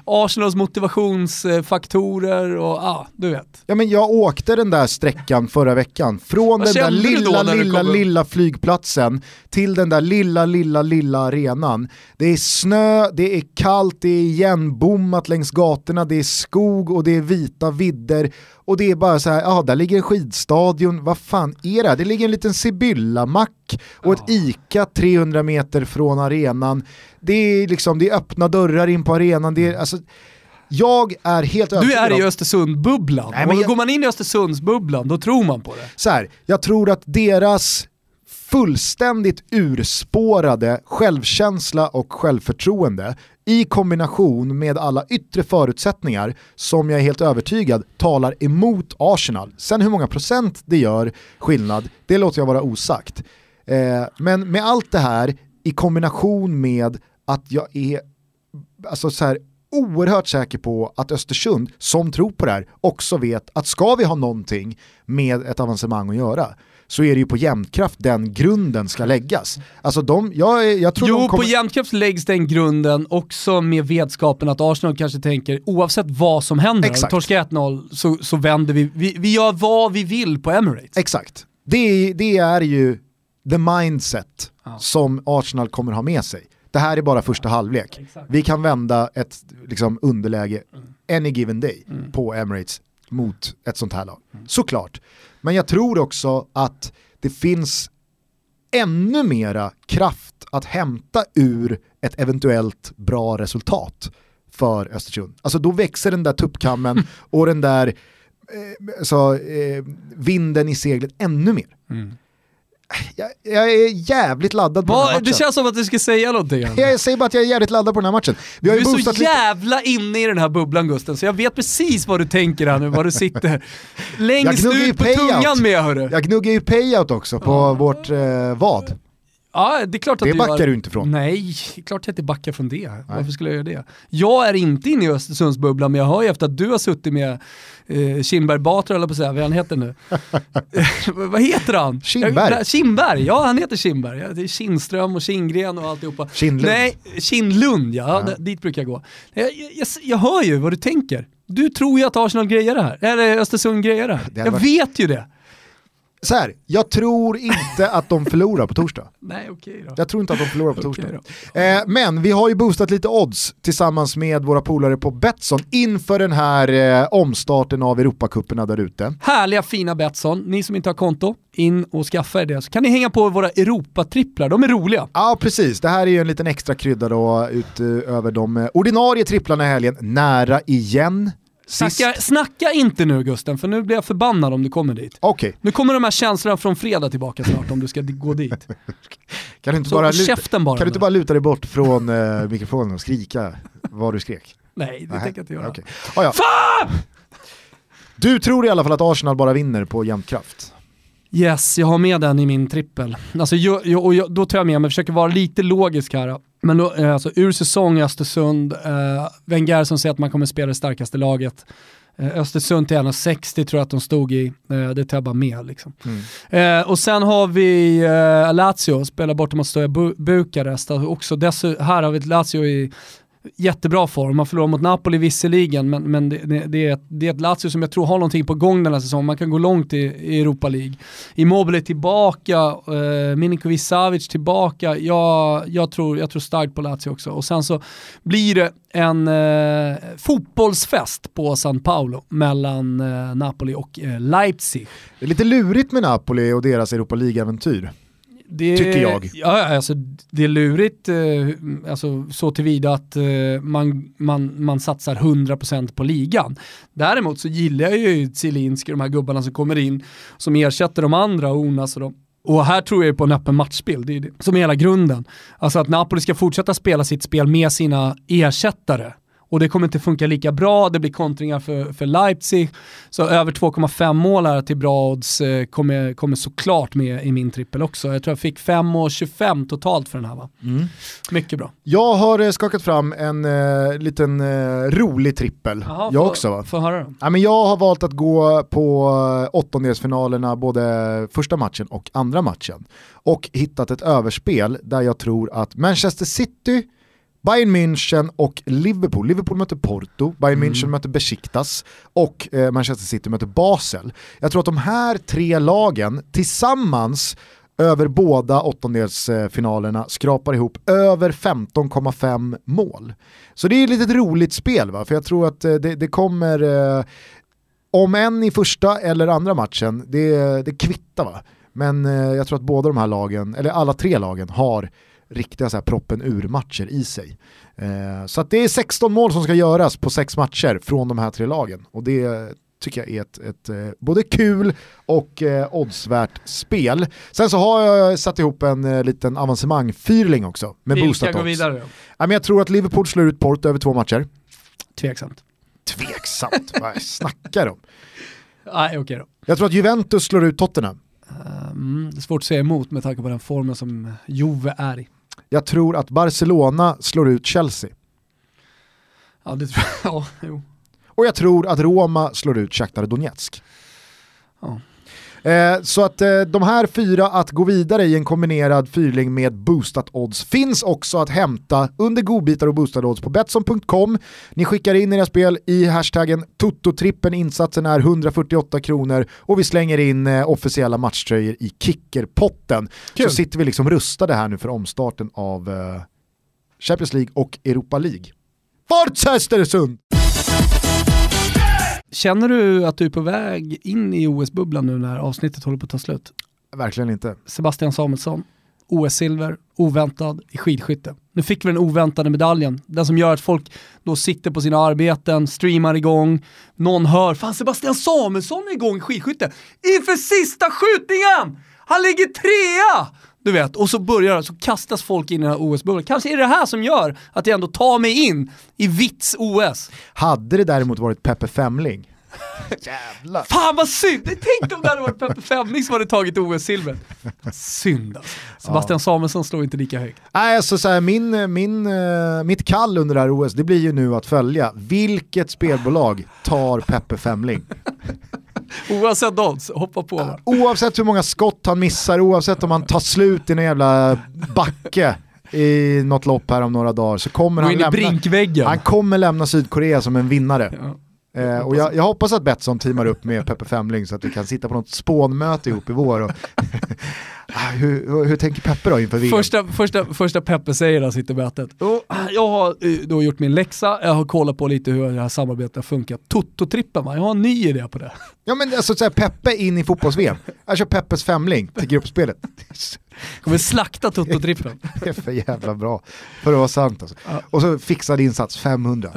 Arsenals motivationsfaktorer och ja, ah, du vet. Ja men jag åkte den där sträckan förra veckan. Från Vad den där lilla, lilla, kom lilla flygplatsen till den där lilla, lilla, lilla arenan. Det är snö, det är kallt, det är igenbommat längs gatorna, det är skog och det är vita vidder. Och det är bara så här, ja där ligger en skidstadion, vad fan är det här? Det ligger en liten Sibylla-mack och ett ICA 300 meter från arenan. Det är liksom, det är öppna dörrar in på arenan. Det är, alltså, jag är helt Du övertygad är om- i Östersund-bubblan. Nej, men jag- Går man in i Östersundsbubblan, då tror man på det. så här, jag tror att deras fullständigt urspårade självkänsla och självförtroende i kombination med alla yttre förutsättningar som jag är helt övertygad talar emot Arsenal. Sen hur många procent det gör skillnad, det låter jag vara osagt. Eh, men med allt det här i kombination med att jag är alltså så här, oerhört säker på att Östersund, som tror på det här, också vet att ska vi ha någonting med ett avancemang att göra så är det ju på jämnkraft den grunden ska läggas. Alltså de, jag, jag tror Jo, de kommer... på jämtkraft läggs den grunden också med vetskapen att Arsenal kanske tänker oavsett vad som händer, Exakt. torskar 1-0 så, så vänder vi. vi, vi gör vad vi vill på Emirates. Exakt. Det, det är ju the mindset Ja. som Arsenal kommer ha med sig. Det här är bara första halvlek. Exakt. Vi kan vända ett liksom, underläge any given day Mm. på Emirates mot ett sånt här lag. Såklart. Men jag tror också att det finns ännu mera kraft att hämta ur ett eventuellt bra resultat för Östersund. Alltså då växer den där tuppkammen och den där eh, alltså, eh, vinden i seglet ännu mer. Mm. Jag, jag är jävligt laddad på den här Va, matchen. det känns som att du ska säga någonting. Jag säger bara att jag är jävligt laddad på den här matchen. Vi har Du är så boostat lite... jävla inne i den här bubblan Gusten, så jag vet precis vad du tänker här nu, vad du sitter längst ut på payout. tungan med hörru. Jag gnuggar ju payout också på vårt eh, vad. Ja, det är klart att Det du backar gör. du inte från. Nej, klart jag inte backar från det. Varför skulle jag göra det? Jag är inte inne i Östersundsbubblan, men jag hör ju efter att du har suttit med eh, Kindberg Batra, eller på att säga, vad han heter nu. vad heter han? Kindberg. Jag, Kindberg, ja han heter Kindberg. Ja, Det är Kindström och Kindgren och alltihopa. Kindlund. Nej, Kindlund ja, Ja. dit brukar jag gå. Jag, jag, jag, jag hör ju vad du tänker. Du tror ju att Arsenal grejer det här, eller Östersund grejer det här. Det Jag varit- vet ju det. Så här, jag tror inte att de förlorar på torsdag. Nej, okej då. Jag tror inte att de förlorar på torsdag. Eh, men vi har ju boostat lite odds tillsammans med våra polare på Betsson inför den här eh, omstarten av Europacuperna där ute. Härliga fina Betsson, ni som inte har konto, in och skaffa er det. Så kan ni hänga på våra Europatripplar, de är roliga. Ja precis, det här är ju en liten extra krydda då utöver de eh, ordinarie tripplarna i helgen. Nära igen. Snacka, snacka inte nu Gusten, för nu blir jag förbannad om du kommer dit. Okej, Nu kommer de här känslorna från fredag tillbaka snart om du ska gå dit. kan du inte Så bara luta, bara. kan du inte bara luta dig bort från eh, mikrofonen och skrika vad du skrek? Nej, det Nej, tänker jag inte göra. okej. Ja, ja. Du tror i alla fall att Arsenal bara vinner på jämn kraft? Yes, jag har med den i min trippel. Alltså, jag, jag, och jag, då tar jag med mig, försöker vara lite logisk här. Men då, eh, alltså, ur säsong Östersund, eh, Wenger som säger att man kommer spela det starkaste laget. Eh, Östersund till 1,60 tror jag att de stod i, eh, det tar jag bara med. Liksom. Eh, och sen har vi eh, Lazio, spelar borta mot Stoja Bu- Bukarest. Alltså också dessu- här har vi ett Lazio i jättebra form. Man förlorar mot Napoli visserligen, men, men det, det, det, är ett, det är ett Lazio som jag tror har någonting på gång den här säsongen. Man kan gå långt i, i Europa League. Immobile tillbaka, eh, Milinkovic Savic tillbaka. Jag, jag, tror, jag tror starkt på Lazio också. Och sen så blir det en eh, fotbollsfest på San Paolo mellan eh, Napoli och eh, Leipzig. Det är lite lurigt med Napoli och deras Europa League-äventyr. Det, Tycker jag. Ja, alltså, det är lurigt eh, alltså, så tillvida att eh, man, man, man satsar 100% på ligan. Däremot så gillar jag ju Zielinski, de här gubbarna som kommer in, som ersätter de andra, Onas och de. Och här tror jag på en öppen matchspel, det är det som är hela grunden. Alltså att Napoli ska fortsätta spela sitt spel med sina ersättare. Och det kommer inte funka lika bra, det blir kontringar för, för Leipzig. Så över 2,5 mål här till bra odds eh, kommer, kommer såklart med i min trippel också. Jag tror jag fick 5,25 totalt för den här va? Mycket bra. Jag har eh, skakat fram en eh, liten eh, rolig trippel. Jaha, jag få- också va? Få höra då. Ja, men jag har valt att gå på eh, åttondelsfinalerna både första matchen och andra matchen. Och hittat ett överspel där jag tror att Manchester City, Bayern München och Liverpool, Liverpool möter Porto, Bayern München möter Besiktas och eh, Manchester City möter Basel. Jag tror att de här tre lagen tillsammans över båda åttondelsfinalerna skrapar ihop över 15,5 mål. Så det är ett litet roligt spel va, för jag tror att eh, det, det kommer, eh, om en i första eller andra matchen, det, det kvittar va. Men eh, jag tror att båda de här lagen, eller alla tre lagen har riktiga så här proppen ur matcher i sig. Eh, så det är 16 mål som ska göras på sex matcher från de här tre lagen. Och det tycker jag är ett, ett eh, både kul och eh, oddsvärt spel. Sen så har jag satt ihop en eh, liten avancemang-fyrling också med Vilka boostat går vidare då? Ja, men jag tror att Liverpool slår ut Porto över två matcher. Tveksamt. Tveksamt, vad snackar de? Nej, okej då. Jag tror att Juventus slår ut Tottenham. Det är svårt att säga emot med tanke på den formen som Juve är i. Jag tror att Barcelona slår ut Chelsea. Ja, det tror jag. Ja, jo. Och jag tror att Roma slår ut Shakhtar Donetsk. Ja. Eh, så att eh, de här fyra att gå vidare i en kombinerad fyrling med boostat odds finns också att hämta under godbitar och boostade odds på Betsson.com. Ni skickar in era spel i hashtaggen Toto-trippen, insatsen är 148 kronor och vi slänger in eh, officiella matchtröjor i kickerpotten. Kul. Så sitter vi liksom rustade här nu för omstarten av Champions League och Europa League. Forza Östersund! Känner du att du är på väg in i OS-bubblan nu när avsnittet håller på att ta slut? Verkligen inte. Sebastian Samuelsson, OS-silver, oväntad i skidskytte. Nu fick vi den oväntade medaljen, den som gör att folk då sitter på sina arbeten, streamar igång, någon hör “Fan Sebastian Samuelsson är igång i skidskytte inför sista skjutningen! Han ligger trea!” Du vet, och så börjar så kastas folk in i den här OS-bubblan. Kanske är det det här som gör att jag ändå tar mig in i Vitts OS. Hade det däremot varit Peppe Femling, jävlar. Fan vad synd! Tänk om det hade varit Peppe Femling som hade tagit OS-silver. Synd alltså. Sebastian Samuelsson slår inte lika högt. Nej, alltså så här, min, min, eh, mitt kall under det här OS, det blir ju nu att följa. Vilket spelbolag tar Peppe Femling? Oavsett odds, hoppa på? Oavsett hur många skott han missar, oavsett om han tar slut i en jävla backe i något lopp här om några dagar så kommer han lämna, han kommer lämna Sydkorea som en vinnare. Ja. Eh, och jag, jag hoppas att Betsson teamar upp med Peppe Femling så att vi kan sitta på något spånmöte ihop i vår. Och Ah, hur, hur, tänker Peppe då inför VM? Första, första, första Peppe säger han sitter mötet. Jag har eh, då gjort min läxa, jag har kollat på lite hur det här samarbetet har funkat. Toto-trippen va, jag har en ny idé på det. Ja men alltså så här, Peppe in i fotbolls-VM. Jag kör Peppes Femling till gruppspelet. Kommer slakta Toto-trippen. Det är för jävla bra för att vara sant alltså. Och så fixad insats 500.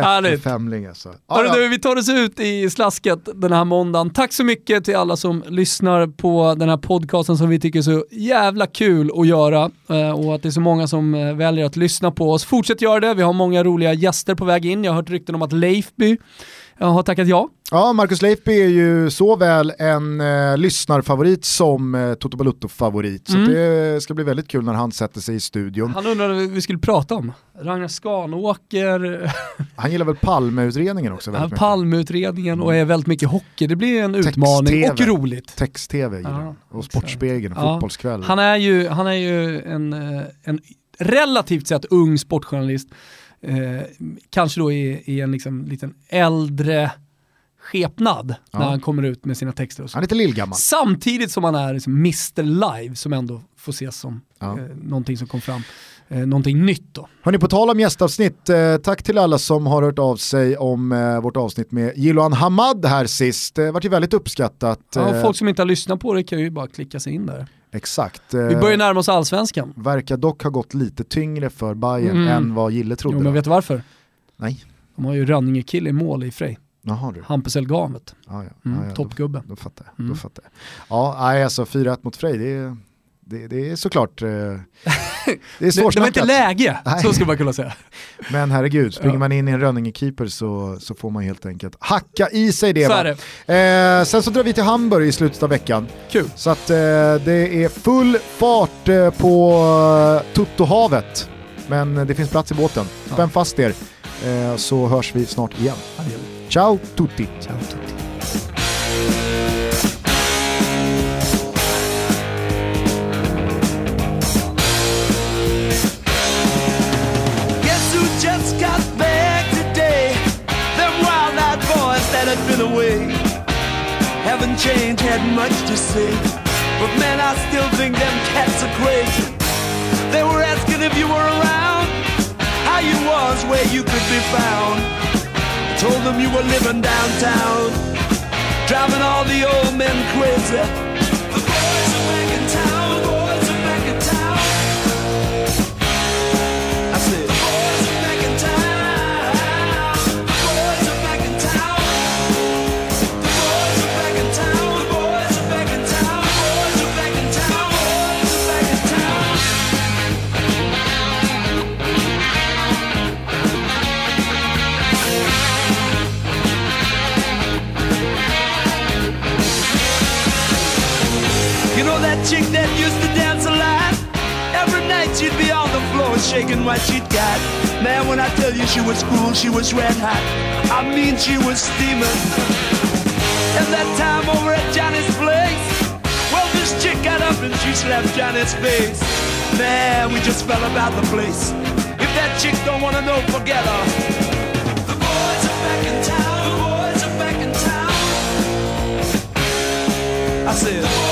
Härligt. Femling alltså. Hörru ja. du, vi tar oss ut i slasket den här måndagen. Tack så mycket till alla som lyssnar på den här podcasten som vi tycker är så jävla kul att göra eh, och att det är så många som eh, väljer att lyssna på oss. Fortsätt göra det, vi har många roliga gäster på väg in. Jag har hört rykten om att Leifby har tackat ja. Ja, Marcus Leifby är ju såväl en eh, lyssnarfavorit som eh, Toto Balutto-favorit. Så Mm. det ska bli väldigt kul när han sätter sig i studion. Han undrade vad vi skulle prata om. Ragnar Skanåker, Han gillar väl Palmeutredningen också väldigt mycket. Palmeutredningen och är väldigt mycket hockey. Det blir en utmaning och roligt. Text-tv gillar han. Och. Sportspegeln och Ja. Fotbollskväll. Han är ju, han är ju en, eh, en relativt sett ung sportjournalist. Eh, kanske då i, i en liksom liten äldre skepnad Ja. när han kommer ut med sina texter och så. Han är lite lillgammal. Samtidigt som han är liksom Mr Live som ändå får ses som Ja. eh, någonting som kom fram. Eh, någonting nytt då. Hörni, på tal om gästavsnitt, eh, tack till alla som har hört av sig om eh, vårt avsnitt med Jiloan Hamad här sist. Det vart ju väldigt uppskattat. Ja, eh, folk som inte har lyssnat på det kan ju bara klicka sig in där. Exakt. Eh, Vi börjar närma oss allsvenskan. Verkar dock ha gått lite tyngre för Bayern Mm. än vad Gille trodde. Jo, men vet du varför? Nej. De har ju Rönninge-kille i mål i Frej. Jaha du. Hampus Elgamet. Ja, ja. Mm, ja, ja, toppgubbe. Då, då fattar jag. Mm. Då fattar jag. Ja, nej, alltså 4-1 mot Frej, det är, det, det är såklart eh, det är Det, det var inte läge, Nej. så skulle man kunna säga. Men herregud, springer Ja. man in i en Rönninge-keeper så, så får man helt enkelt hacka i sig det. Så det. Eh, sen så drar vi till Hamburg i slutet av veckan. Kul. Så att eh, det är full fart eh, på eh, Tuttohavet. Men det finns plats i båten. Ja. Spänn fast er eh, så hörs vi snart igen. Ja. Ciao tutti! Ciao, tutti. Been away haven't changed, had much to say. But man, I still think them cats are crazy. They were asking if you were around, how you was, where you could be found. Told them you were living downtown, driving all the old men crazy. Shaking what she'd got. Man, when I tell you she was cool, she was red hot. I mean, she was steaming. And that time over at Johnny's place, well, this chick got up and she slapped Johnny's face. Man, we just fell about the place. If that chick don't wanna know, forget her. The boys are back in town. The boys are back in town. I said,